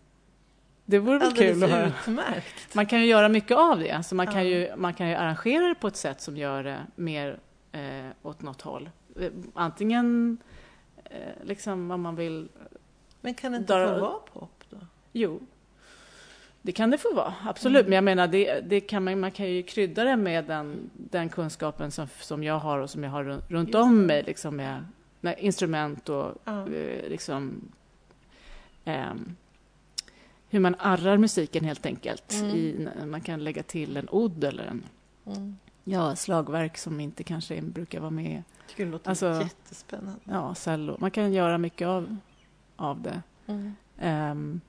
Det vore väl kul att höra. utmärkt. Man kan ju göra mycket av det. Så man, kan ju, man kan ju arrangera det på ett sätt som gör det mer eh, åt något håll. Eh, Antingen eh, liksom om man vill... Men kan det inte Dra- få vara pop då? Jo, det kan det få vara. Absolut. Mm. Men jag menar, det, det kan man, man kan ju krydda det med den, den kunskapen som, som jag har och som jag har runt, om mig. Liksom med, med instrument och Ja. eh, liksom... ehm, hur man arrar musiken helt enkelt. Mm. I, man kan lägga till en odd eller en Mm. ja, slagverk som inte kanske brukar vara med. det låter Alltså- jättespännande. Ja, cello. Man kan göra mycket av, av det. Mm. Ehm,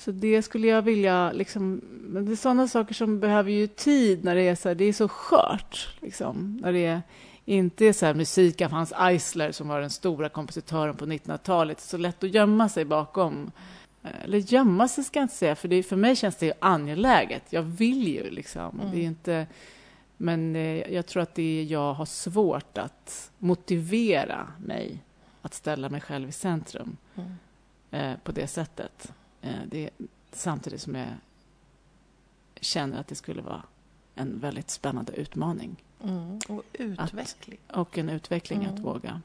så det skulle jag vilja... Liksom, men det är sådana saker som behöver ju tid när det är så, här, det är så skört. Liksom, när det är, inte är så här musik av Hans Eisler som var den stora kompositören på 1900-talet. Det är så lätt att gömma sig bakom. Eh, Eller gömma sig ska jag inte säga, för det, för mig känns det ju angeläget. Jag vill ju liksom. Mm. Det är inte, men eh, jag tror att det är jag har svårt att motivera mig att ställa mig själv i centrum Mm. eh, på det sättet. Eh, det, samtidigt som jag känner att det skulle vara en väldigt spännande utmaning Mm. Och utveckling. och en utveckling att Mm. våga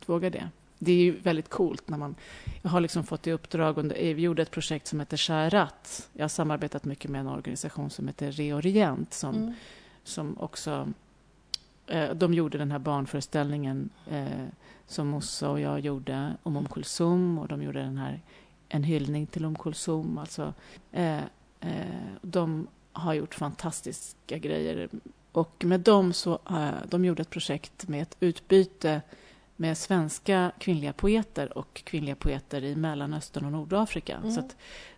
att våga det. Det är ju väldigt coolt när man... Jag har liksom fått i uppdrag under... Vi gjorde ett projekt som heter Skärat. Jag har samarbetat mycket med en organisation som heter Reorient som, Mm. som också... Eh, de gjorde den här barnföreställningen eh, som Mossa och jag gjorde om Om Kulsum och de gjorde den här En hyllning till Om Kulsum. Alltså, eh, eh, de har gjort fantastiska grejer och med dem så, eh, de gjorde ett projekt med ett utbyte med svenska kvinnliga poeter och kvinnliga poeter i Mellanöstern och Nordafrika. Mm. Så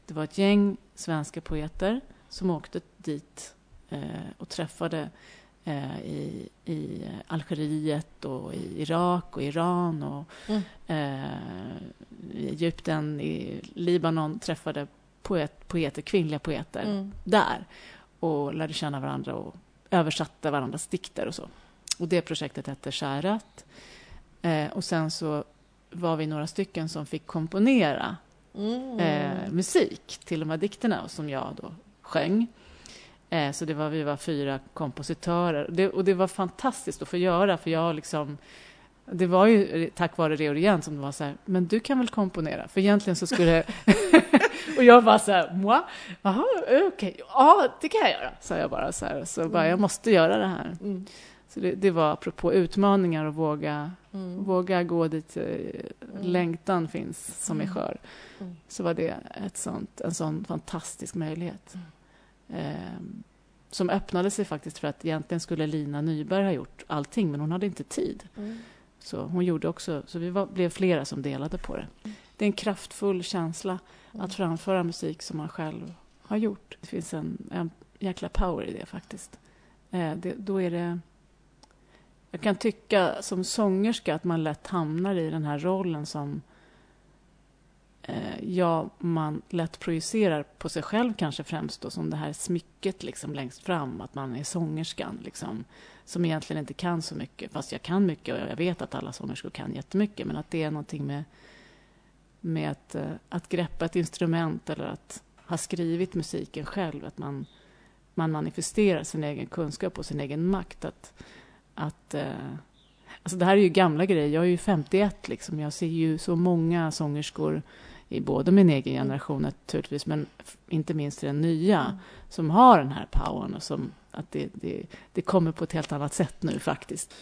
det var ett gäng svenska poeter som åkte dit eh, och träffade eh, i, i Algeriet och i Irak och Iran och Mm. eh, i Egypten, i Libanon träffade poet, poeter, kvinnliga poeter Mm. där och lärde känna varandra och översatte varandras dikter och så. Och det projektet hette Skärat. Eh, och sen så var vi några stycken som fick komponera Mm. eh, musik till de här dikterna som jag då sjöng. Eh, så det var, vi var fyra kompositörer. Det, och det var fantastiskt att få göra, för jag liksom... Det var ju tack vare Reorient som det var så här, men du kan väl komponera? För egentligen så skulle... och jag bara så här, moi? Jaha, okej, ja, det kan jag göra, sa jag bara så här. Så bara, jag måste göra det här. Mm. Så det, det var apropå utmaningar och våga, Mm. våga gå dit eh, längtan finns som är Mm. skör. Mm. Så var det ett sånt, en sån fantastisk möjlighet. Mm. Eh, som öppnade sig faktiskt för att egentligen skulle Lina Nyberg ha gjort allting, men hon hade inte tid. Mm. Så hon gjorde också, så vi var, blev flera som delade på det. Det är en kraftfull känsla Mm. att framföra musik som man själv har gjort. Det finns en, en jäkla power i det faktiskt. Eh, det, då är det... Jag kan tycka som sångerska att man lätt hamnar i den här rollen som Eh, ja, man lätt projicerar på sig själv kanske främst då, som det här smycket liksom längst fram, att man är sångerskan liksom, som egentligen inte kan så mycket, fast jag kan mycket och jag vet att alla sångerskor kan jättemycket, men att det är någonting med, med att, eh, att greppa ett instrument eller att ha skrivit musiken själv, att man, man manifesterar sin egen kunskap och sin egen makt. Att, att, eh, alltså det här är ju gamla grejer, jag är ju 51 liksom, jag ser ju så många sångerskor i både min egen generation naturligtvis, men inte minst i den nya, Mm. som har den här powern och som att det, det, det kommer på ett helt annat sätt nu faktiskt.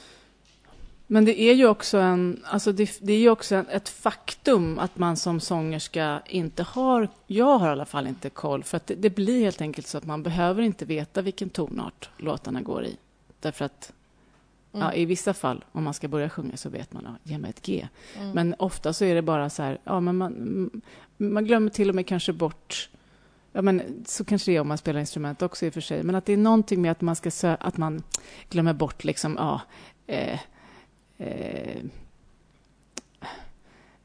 Men det är ju också, en, alltså det, det är ju också en, ett faktum att man som sångerska inte har, jag har i alla fall inte koll, för att det, det blir helt enkelt så att man behöver inte veta vilken tonart låtarna går i. Därför att Mm. ja, i vissa fall, om man ska börja sjunga, så vet man, ja, ge mig ett G. Mm. Men ofta så är det bara så här, ja, men man, man glömmer till och med kanske bort Ja, men så kanske det är om man spelar instrument också i och för sig. Men att det är någonting med att man ska sö- att man glömmer bort liksom, ja, eh, eh,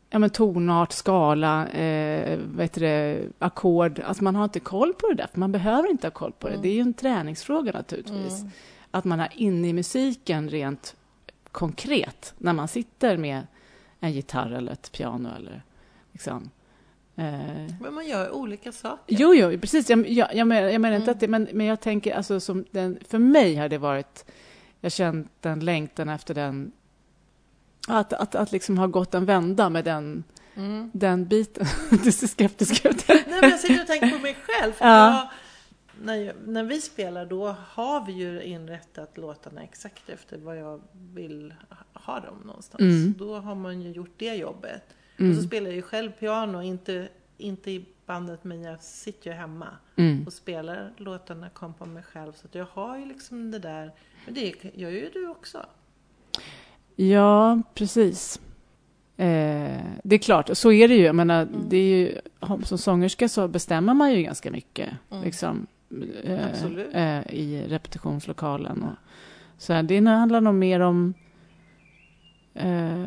ja men tonart, skala, eh, det, ackord. Alltså man har inte koll på det där, för man behöver inte ha koll på det. Mm. Det är ju en träningsfråga naturligtvis. Mm. Att man är inne i musiken rent konkret när man sitter med en gitarr eller ett piano eller liksom. Eh, Men man gör olika saker. Jo, jo, precis. Jag, jag, jag, menar, jag menar inte Mm. att det, men, men jag tänker alltså som den, för mig har det varit, jag känt den längtan efter den, att, att, att liksom ha gått en vända med den, Mm. den biten. du ser skeptisk ut. Nej, men jag sitter och tänker på mig själv. Ja. jag, när, när vi spelar då har vi ju inrättat låtarna exakt efter vad jag vill ha dem någonstans. Mm. Då har man ju gjort det jobbet. Och Mm. så spelar jag ju själv piano, inte, inte i bandet men jag sitter ju hemma Mm. och spelar låtarna, kom på mig själv. Så att jag har ju liksom det där. Men det gör ju du också. Ja, precis. Eh, det är klart, så är det ju. Jag menar, Mm. det är ju, som sångerska så bestämmer man ju ganska mycket. Mm. Liksom, eh, eh, I repetitionslokalen. Och, så här, det handlar nog mer om eh,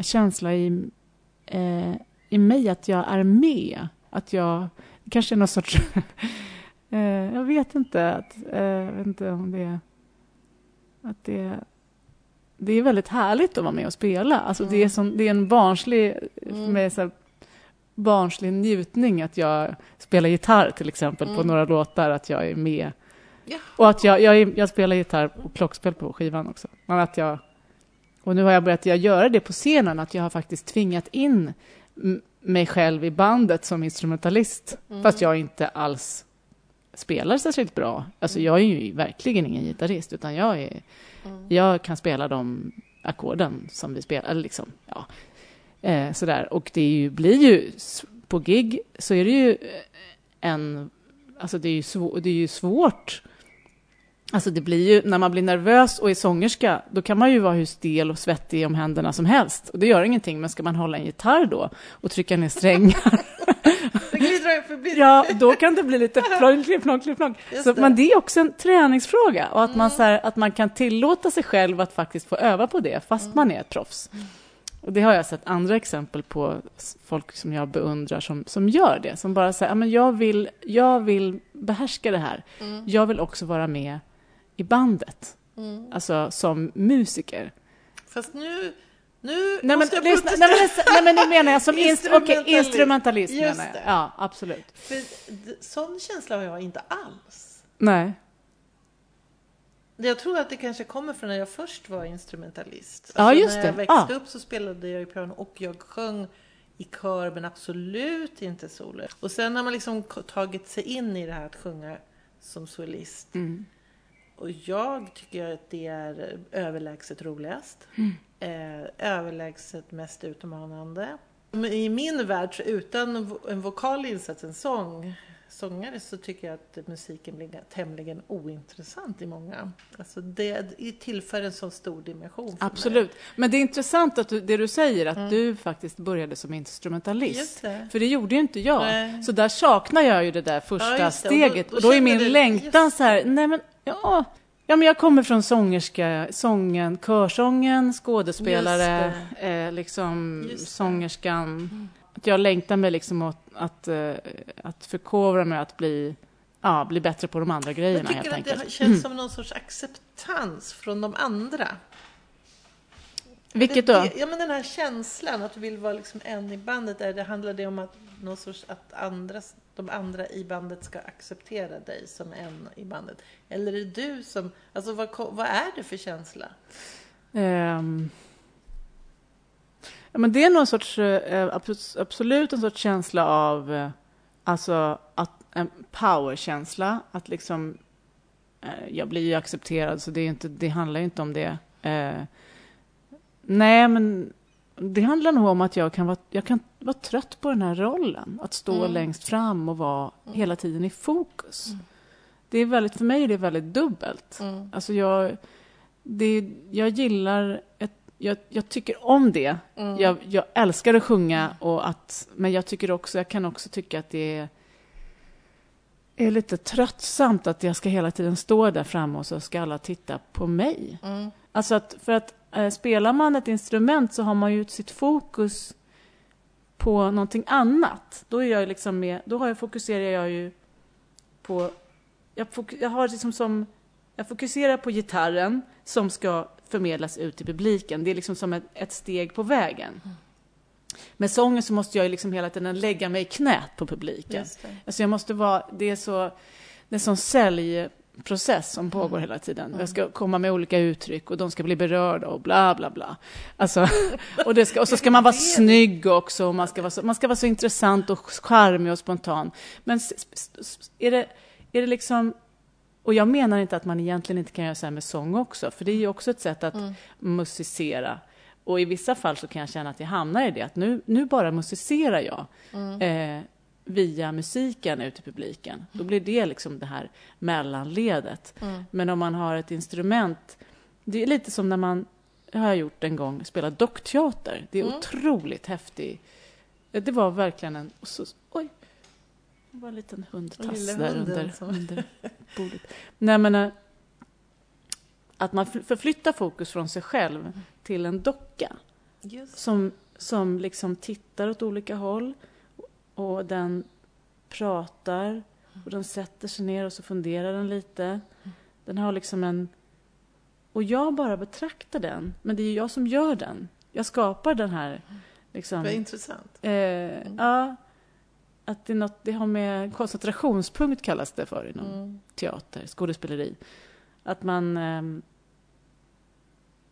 känsla i, eh, i mig att jag är med. Att jag kanske är någon sorts... eh, jag vet inte. Att, eh, jag vet inte om det. Att det, det är väldigt härligt att vara med och spela. Alltså det, är Mm. som, det är en barnslig, Mm. med så barnslig njutning att jag spelar gitarr till exempel på Mm. några låtar, att jag är med. Ja. Och att jag, jag, jag spelar gitarr och klockspel på skivan också. Men att jag, och nu har jag börjat jag göra det på scenen, att jag har faktiskt tvingat in mig själv i bandet som instrumentalist. Mm. Fast jag inte alls spelar särskilt bra. Alltså jag är ju verkligen ingen gitarrist, utan jag, är, Mm. jag kan spela de ackorden som vi spelar. eller Liksom, ja. Eh, sådär. Och det ju, blir ju, på gig så är det ju eh, en, alltså det är ju, svå, det är ju svårt. Alltså det blir ju, när man blir nervös och är sångerska, då kan man ju vara hur stel och svettig om händerna som helst. Och det gör ingenting, men ska man hålla en gitarr då och trycka ner strängar, ja, då kan det bli lite klipp, plong. Just Så, det. men det är också en träningsfråga och att, man, Mm. så här, att man kan tillåta sig själv att faktiskt få öva på det fast Mm. man är ett proffs. Och det har jag sett andra exempel på folk som jag beundrar som, som gör det. Som bara säger, men jag, vill, jag vill behärska det här. Mm. Jag vill också vara med i bandet, Mm. alltså som musiker. Fast nu, nu Nej men, måste jag lyssna, nej, men, nej, men nu menar jag som inst, okay, Instrumentalist. instrumentalist. Menar jag. Ja, absolut. För sån känsla har jag inte alls. Nej. Jag tror att det kanske kommer från när jag först var instrumentalist. Ja, just när jag det. växte Ja. upp så spelade jag ju piano och jag sjöng i kör men absolut inte solo. Och sen har man liksom tagit sig in i det här att sjunga som solist. Mm. Och jag tycker att det är överlägset roligast. Mm. Eh, överlägset mest utmanande. I min värld, utan en vokal insats, en sång, sångare, så tycker jag att musiken blir tämligen ointressant i många. Alltså det, det tillför en så stor dimension för mig. Absolut. Men det är intressant att du, det du säger, att du faktiskt började som instrumentalist. Mm. Det. För det gjorde ju inte jag. Nej. Så där saknar jag ju det där första Ja, det. Och då- steget. då Och då är min du- längtan så här, nej men, ja. Ja, men jag kommer från sångerska, sången, körsången, skådespelare, eh, liksom Just det. Att jag längtar mig liksom åt att, eh, att förkovra mig, att bli, ja, bli bättre på de andra grejerna Jag tycker att enkelt. det känns som någon sorts acceptans från de andra. Vilket då? det- Ja men den här känslan att du vill vara liksom en i bandet. Är det, handlar det om att, någon sorts, att andra, de andra i bandet ska acceptera dig som en i bandet? Eller är det du som... Alltså vad, vad är det för känsla? Ehm, ja, men det är någon sorts, eh, abs- absolut en sorts känsla av, eh, alltså att, en powerkänsla, att liksom, eh, jag blir ju accepterad så det, är inte, det handlar ju inte om det. Eh, nej, men det handlar nog om att jag kan vara, jag kan vara trött på den här rollen, att stå Mm. längst fram och vara Mm. hela tiden i fokus. Mm. Det är väldigt, för mig är det väldigt dubbelt. Mm. Alltså jag, det, jag gillar, ett, jag, jag tycker om det. Mm. Jag, jag älskar att sjunga, och att, men jag tycker också, jag kan också tycka att det är, är lite tröttsamt att jag ska hela tiden stå där framme och så ska alla titta på mig. Mm. Alltså att, för att eh, spelar man ett instrument så har man ju sitt fokus på någonting annat. Då, är jag liksom med, då har jag, fokuserar jag ju på... Jag, fok, jag, har liksom som, jag fokuserar på gitarren som ska förmedlas ut till publiken. Det är liksom som ett, ett steg på vägen. med sången så måste jag liksom hela tiden lägga mig i knät på publiken. Alltså jag måste vara, det är så, det är sån säljprocess som pågår hela tiden. Jag ska komma med olika uttryck och de ska bli berörda och bla bla bla. Alltså, och, ska, och så ska man vara snygg också och man ska vara så, man ska vara så intressant och charmig och spontan. Men är det, är det liksom och jag menar inte att man egentligen inte kan göra så här med sång också, för det är ju också ett sätt att musicera. Och i vissa fall så kan jag känna att jag hamnar i det, att nu, nu bara musicerar jag eh, via musiken ut i publiken. Då blir det liksom det här mellanledet. Men om man har ett instrument, det är lite som när man, har jag gjort en gång, spelat dockteater. Det är otroligt häftigt. Det var verkligen en... Så, oj! Det var en liten hundtass där under, som- under bordet. Nej, men eh, att man fl- förflyttar fokus från sig själv till en docka Just som, som liksom tittar åt olika håll och den pratar och den sätter sig ner och så funderar den lite. Den har liksom en... Och jag bara betraktar den, men det är ju jag som gör den. Jag skapar den här... Liksom, Vad intressant. Eh, Ja, att det, är något, det har med koncentrationspunkt kallas det för inom Mm. teater, skådespeleri. Att man, ehm,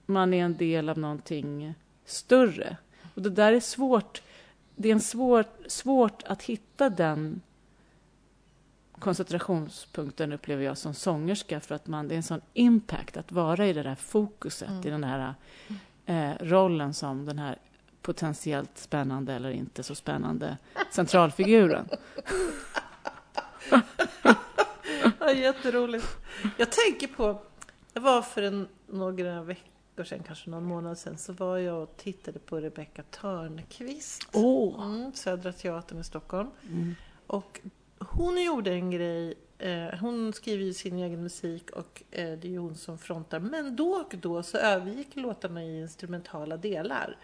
man är en del av någonting större. Och det där är svårt. Det är en svår, svårt att hitta den koncentrationspunkten upplever jag som sångerska för att man, det är en sån impact att vara i det där fokuset, i den här eh, rollen som den här potentiellt spännande eller inte så spännande centralfiguren. Ja, jätteroligt. Jag tänker på, jag var för en, några veckor sedan, kanske någon månad sedan, så var jag och tittade på Rebecca Törnqvist. Åh! Mm, Södra Teatern i Stockholm. Och hon gjorde en grej, eh, hon skriver ju sin egen musik och eh, det är ju hon som frontar. Men då och då så övergick låtarna i instrumentala delar.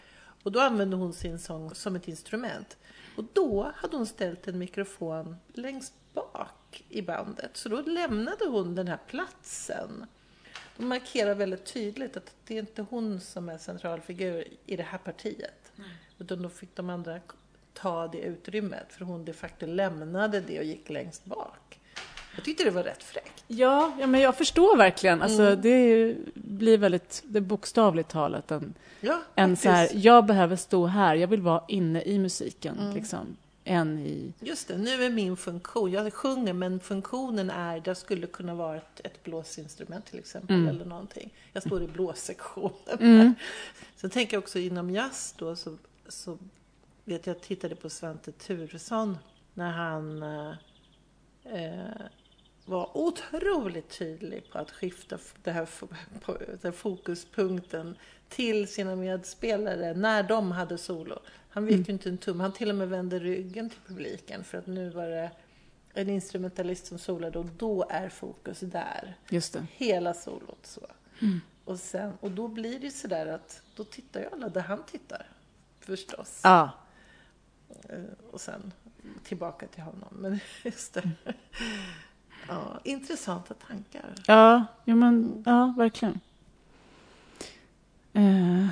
Och då använde hon sin sång som ett instrument. Och då hade hon ställt en mikrofon längst bak i bandet. Så då lämnade hon den här platsen. De markerar väldigt tydligt att det är inte hon som är centralfigur i det här partiet. Utan då fick de andra ta det utrymmet. För hon de facto lämnade det och gick längst bak. Jag tyckte det var rätt fräckt. Ja, ja, men jag förstår verkligen. Alltså, Det är ju- blir väldigt, det bokstavligt talat en, Ja, en så här, jag behöver stå här, jag vill vara inne i musiken, liksom, än i... Just det, nu är min funktion. Jag sjunger men funktionen är, det skulle kunna vara ett, ett blåsinstrument till exempel. Eller någonting. Jag står i blåssektionen. Sen tänker jag också inom jazz då så, så vet jag, jag tittade på Svante Turesson när han eh, eh, var otroligt tydlig på att skifta det här, den här fokuspunkten till sina medspelare när de hade solo. Han vek ju inte en tum. Han till och med vände ryggen till publiken för att nu var det en instrumentalist som solade och då är fokus där. Just det. Hela solot så. Och, sen, och då blir det sådär att då tittar ju alla där han tittar. Förstås. Ja, Eh, Och sen tillbaka till honom. Men just det. Ja, intressanta tankar. ja, ja, men, ja verkligen. Eh.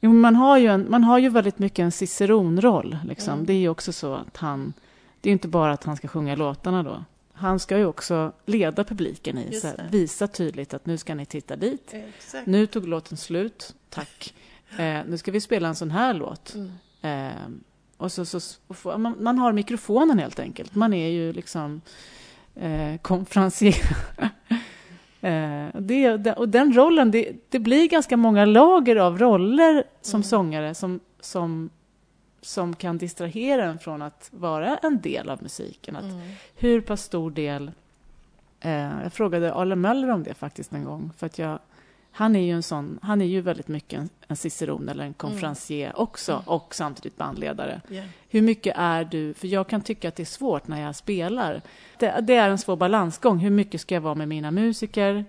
Jo, man, har ju en, man har ju väldigt mycket en ciceronroll. Liksom. Det är ju också så att han... Det är inte bara att han ska sjunga låtarna då. Han ska ju också leda publiken i, här, visa tydligt att nu ska ni titta dit. Exakt. Nu tog låten slut, tack. Eh, nu ska vi spela en sån här låt. Mm. Eh, och så, så, och man, man har mikrofonen helt enkelt. Man är ju liksom eh, konferencier. eh, det, och den rollen, det, det blir ganska många lager av roller som sångare som, som, som kan distrahera en från att vara en del av musiken. Att Hur pass stor del... Eh, jag frågade Arle Möller om det faktiskt en gång. För att jag, han är ju en sån, han är ju väldigt mycket en, en ciceron eller en konferencier också och samtidigt bandledare. Ja. Hur mycket är du, för jag kan tycka att det är svårt när jag spelar. Det, det är en svår balansgång. Hur mycket ska jag vara med mina musiker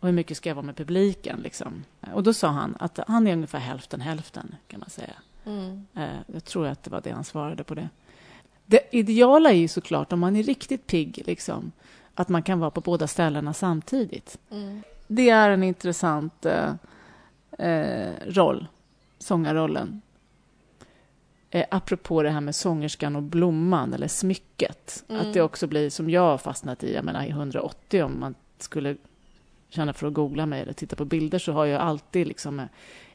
och hur mycket ska jag vara med publiken? Liksom. Och då sa han att han är ungefär hälften hälften kan man säga. Mm. Eh, jag tror att det var det han svarade på det. Det ideala är ju såklart om man är riktigt pigg, liksom, att man kan vara på båda ställena samtidigt. Mm. Det är en intressant eh, eh, roll, sångarrollen. eh, apropå det här med sångerskan och blomman eller smycket, Mm. att det också blir som jag har fastnat i, jag menar i 180 om man skulle känna för att googla mig eller titta på bilder så har jag alltid liksom, eh,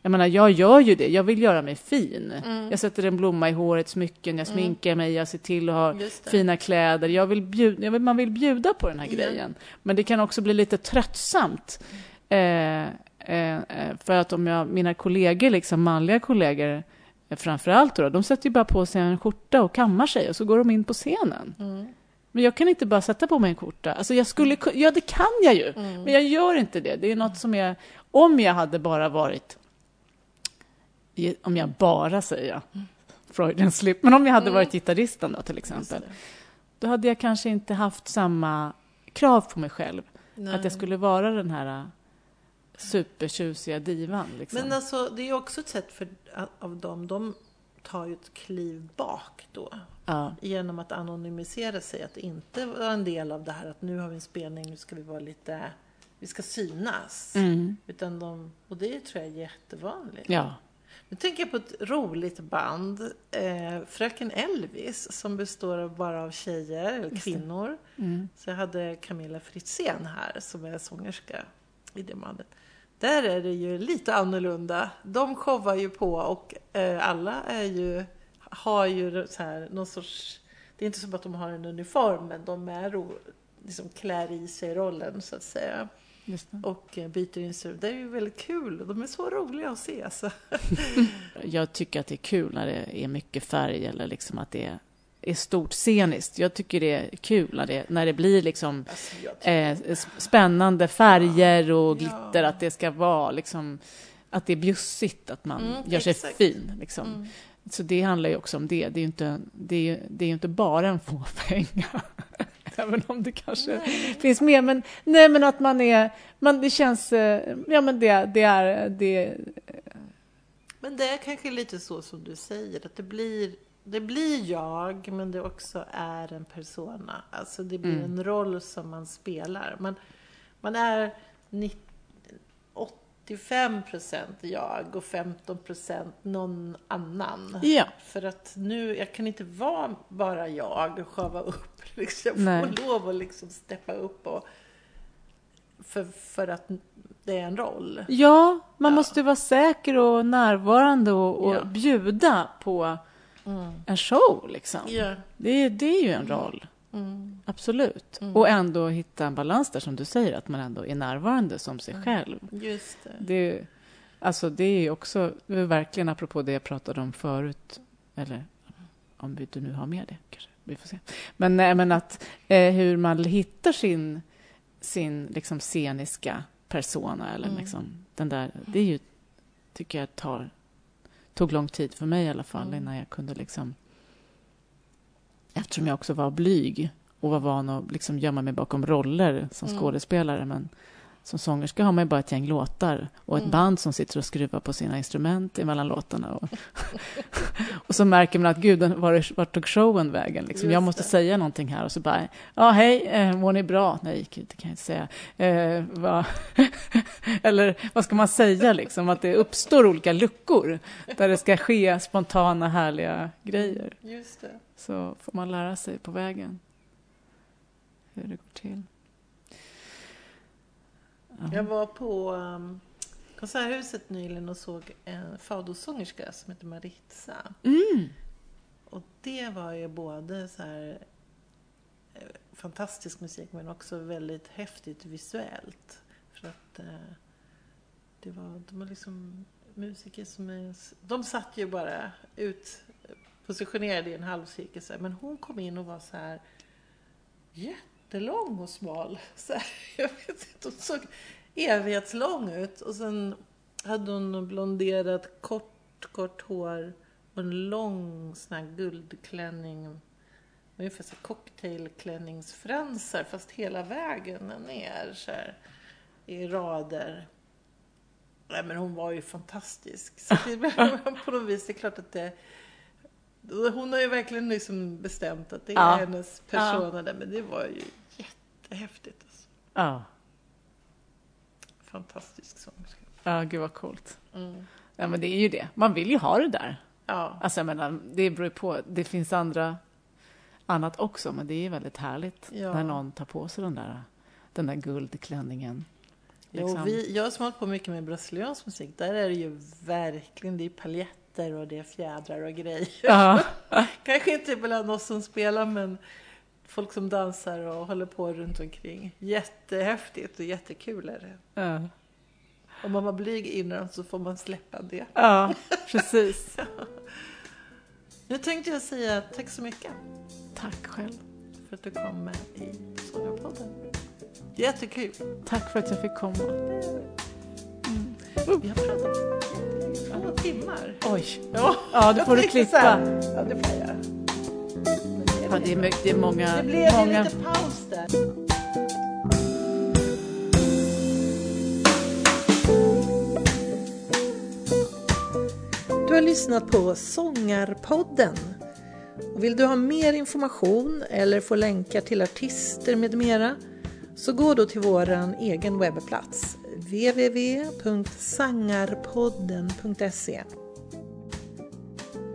jag menar jag gör ju det, jag vill göra mig fin. Mm. Jag sätter en blomma i håret, smycken, jag sminkar mig, jag ser till att ha fina kläder. Jag vill bjuda, jag vill, man vill bjuda på den här Ja. grejen. Men det kan också bli lite tröttsamt. Eh, eh, eh, för att om jag, mina kollegor, liksom manliga kollegor, eh, framför allt då, de sätter ju bara på sig en skjorta och kammar sig och så går de in på scenen. Mm. Men jag kan inte bara sätta på mig en skjorta. Alltså jag skulle, ku- ja det kan jag ju, Mm. men jag gör inte det. Det är något som är, om jag hade bara varit, om jag bara säger Freudian slip, men om jag hade Mm. varit gitarristen då till exempel, då hade jag kanske inte haft samma krav på mig själv. Nej. Att jag skulle vara den här äh, supertjusiga divan. Liksom. Men alltså, det är ju också ett sätt för, av dem, de tar ju ett kliv bak då. ja. Genom att anonymisera sig, att inte vara en del av det här att nu har vi en spelning, nu ska vi vara lite, vi ska synas. Mm. Utan de, och det tror jag är jättevanligt. ja. Nu tänker jag på ett roligt band, eh, Fröken Elvis, som består bara av tjejer, eller kvinnor. Mm. Så jag hade Camilla Fritzén här, som är sångerska i det bandet. Där är det ju lite annorlunda. De showar ju på och eh, alla är ju, har ju så här, någon sorts... Det är inte som att de har en uniform, men de är ro, liksom klär i sig rollen, så att säga. Just det. Och eh, byter instrument. Det är ju väldigt kul. De är så roliga att se. Så. Jag tycker att det är kul när det är mycket färg eller liksom att det är, är stort sceniskt. Jag tycker det är kul när det, när det blir liksom Alltså, eh, spännande färger och glitter, Ja. att det ska vara liksom att det är bjussigt, att man Mm, gör sig exakt. fin. Liksom. Mm. Så det handlar ju också om det. Det är ju inte, det är, det är inte bara en fåfänga. Även om det kanske Nej. finns mer. Men, nej, men att man är... Man, det känns... eh, Ja, men det, det är... Det, Men det är kanske lite så som du säger, att det blir, det blir jag, men det också är en persona. Alltså det blir Mm. en roll som man spelar. Man, man är 90, 85% jag och 15% någon annan. ja, För att nu, jag kan inte vara bara jag och sjava upp. Liksom. Jag får lov att liksom steppa upp och, för, för att det är en roll. ja, man Ja. måste vara säker och närvarande och, och Ja. bjuda på Mm. en show. Liksom. Ja. Det, det är ju en roll. Mm. Absolut. Mm. Och ändå hitta en balans där, som du säger, att man ändå är närvarande som sig Mm. själv. Just det. Det, alltså det är också, verkligen apropå det jag pratade om förut, eller om vi- du nu har med det kanske, vi får se. Men, nej, men att eh, hur man hittar sin, sin liksom sceniska persona, eller Mm. liksom den där, det är ju, tycker jag tar, tog lång tid för mig i alla fall, Mm. innan jag kunde liksom, eftersom jag också var blyg och var van att liksom gömma mig bakom roller som Mm. skådespelare, men som sångerska har man ju bara ett gäng låtar och ett Mm. band som sitter och skruvar på sina instrument emellan låtarna. Och, och så märker man att gud, var, vart tog showen vägen? Liksom. Jag måste säga någonting här och så bara, ja hej, eh, mår ni bra? Nej, gud, det kan jag inte säga. Eh, va? Eller vad ska man säga liksom? Att det uppstår olika luckor där det ska ske spontana härliga grejer. Just det. Så får man lära sig på vägen hur det går till. Ja. Jag var på um, Konserthuset nyligen och såg en fadosångerska som heter Maritza. Mm. Och det var ju både så här eh, fantastisk musik men också väldigt häftigt visuellt. För att eh, det var, de var liksom musiker som är, de satt ju bara ut positionerade i en halvcirkel så här, men hon kom in och var så här jättelång och smal. Så här, jag vet inte, hon såg evighetslång ut och sen hade hon blonderat kort, kort hår och en lång sån här guldklänning. Ungefär så cocktailklänningsfransar fast hela vägen ner så här, i rader. Nej, men hon var ju fantastisk. Så det, på något vis, det är klart att det... Hon har ju verkligen liksom bestämt att det är Ja. hennes persona där, men det var ju jättehäftigt. Alltså. Ja. Fantastisk sångerska. ja, gud vad coolt. Mm. Ja, men det är ju det. Man vill ju ha det där. Ja. Alltså jag menar, det beror ju på. Det finns andra, annat också, men det är väldigt härligt Ja. när någon tar på sig den där, den där guldklänningen. Jo, Liksom. vi, jag som har hållit på mycket med brasiliansk musik, där är det ju verkligen, det är paljetter och det är fjädrar och grejer. Ja. Kanske inte bland oss som spelar, men folk som dansar och håller på runt omkring. Jättehäftigt och jättekul är det. Ja. Om man var blyg innan så får man släppa det. ja, precis. Nu tänkte jag säga tack så mycket Tack själv. för att du kom med i Sångarpodden. Jättekul. Tack för att jag fick komma. Vi har pratat två timmar. Oj. Ja, Ja, det får du klippa. Ja, det får jag göra. Ja, det är, det är många... Det blev många... lite paus där. Du har lyssnat på Sångarpodden. Och vill du ha mer information eller få länkar till artister med mera så gå då till våran egen webbplats www.sangarpodden.se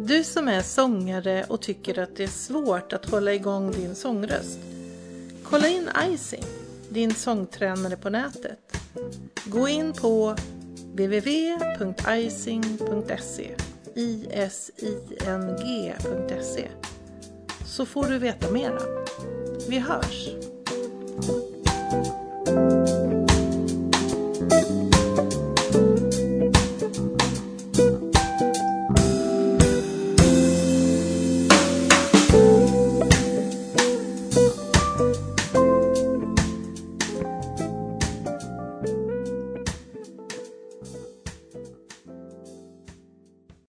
Du som är sångare och tycker att det är svårt att hålla igång din sångröst Kolla in Icing, din sångtränare på nätet. Gå in på www.icing.se ising.se så får du veta mera. Vi hörs! Thank you.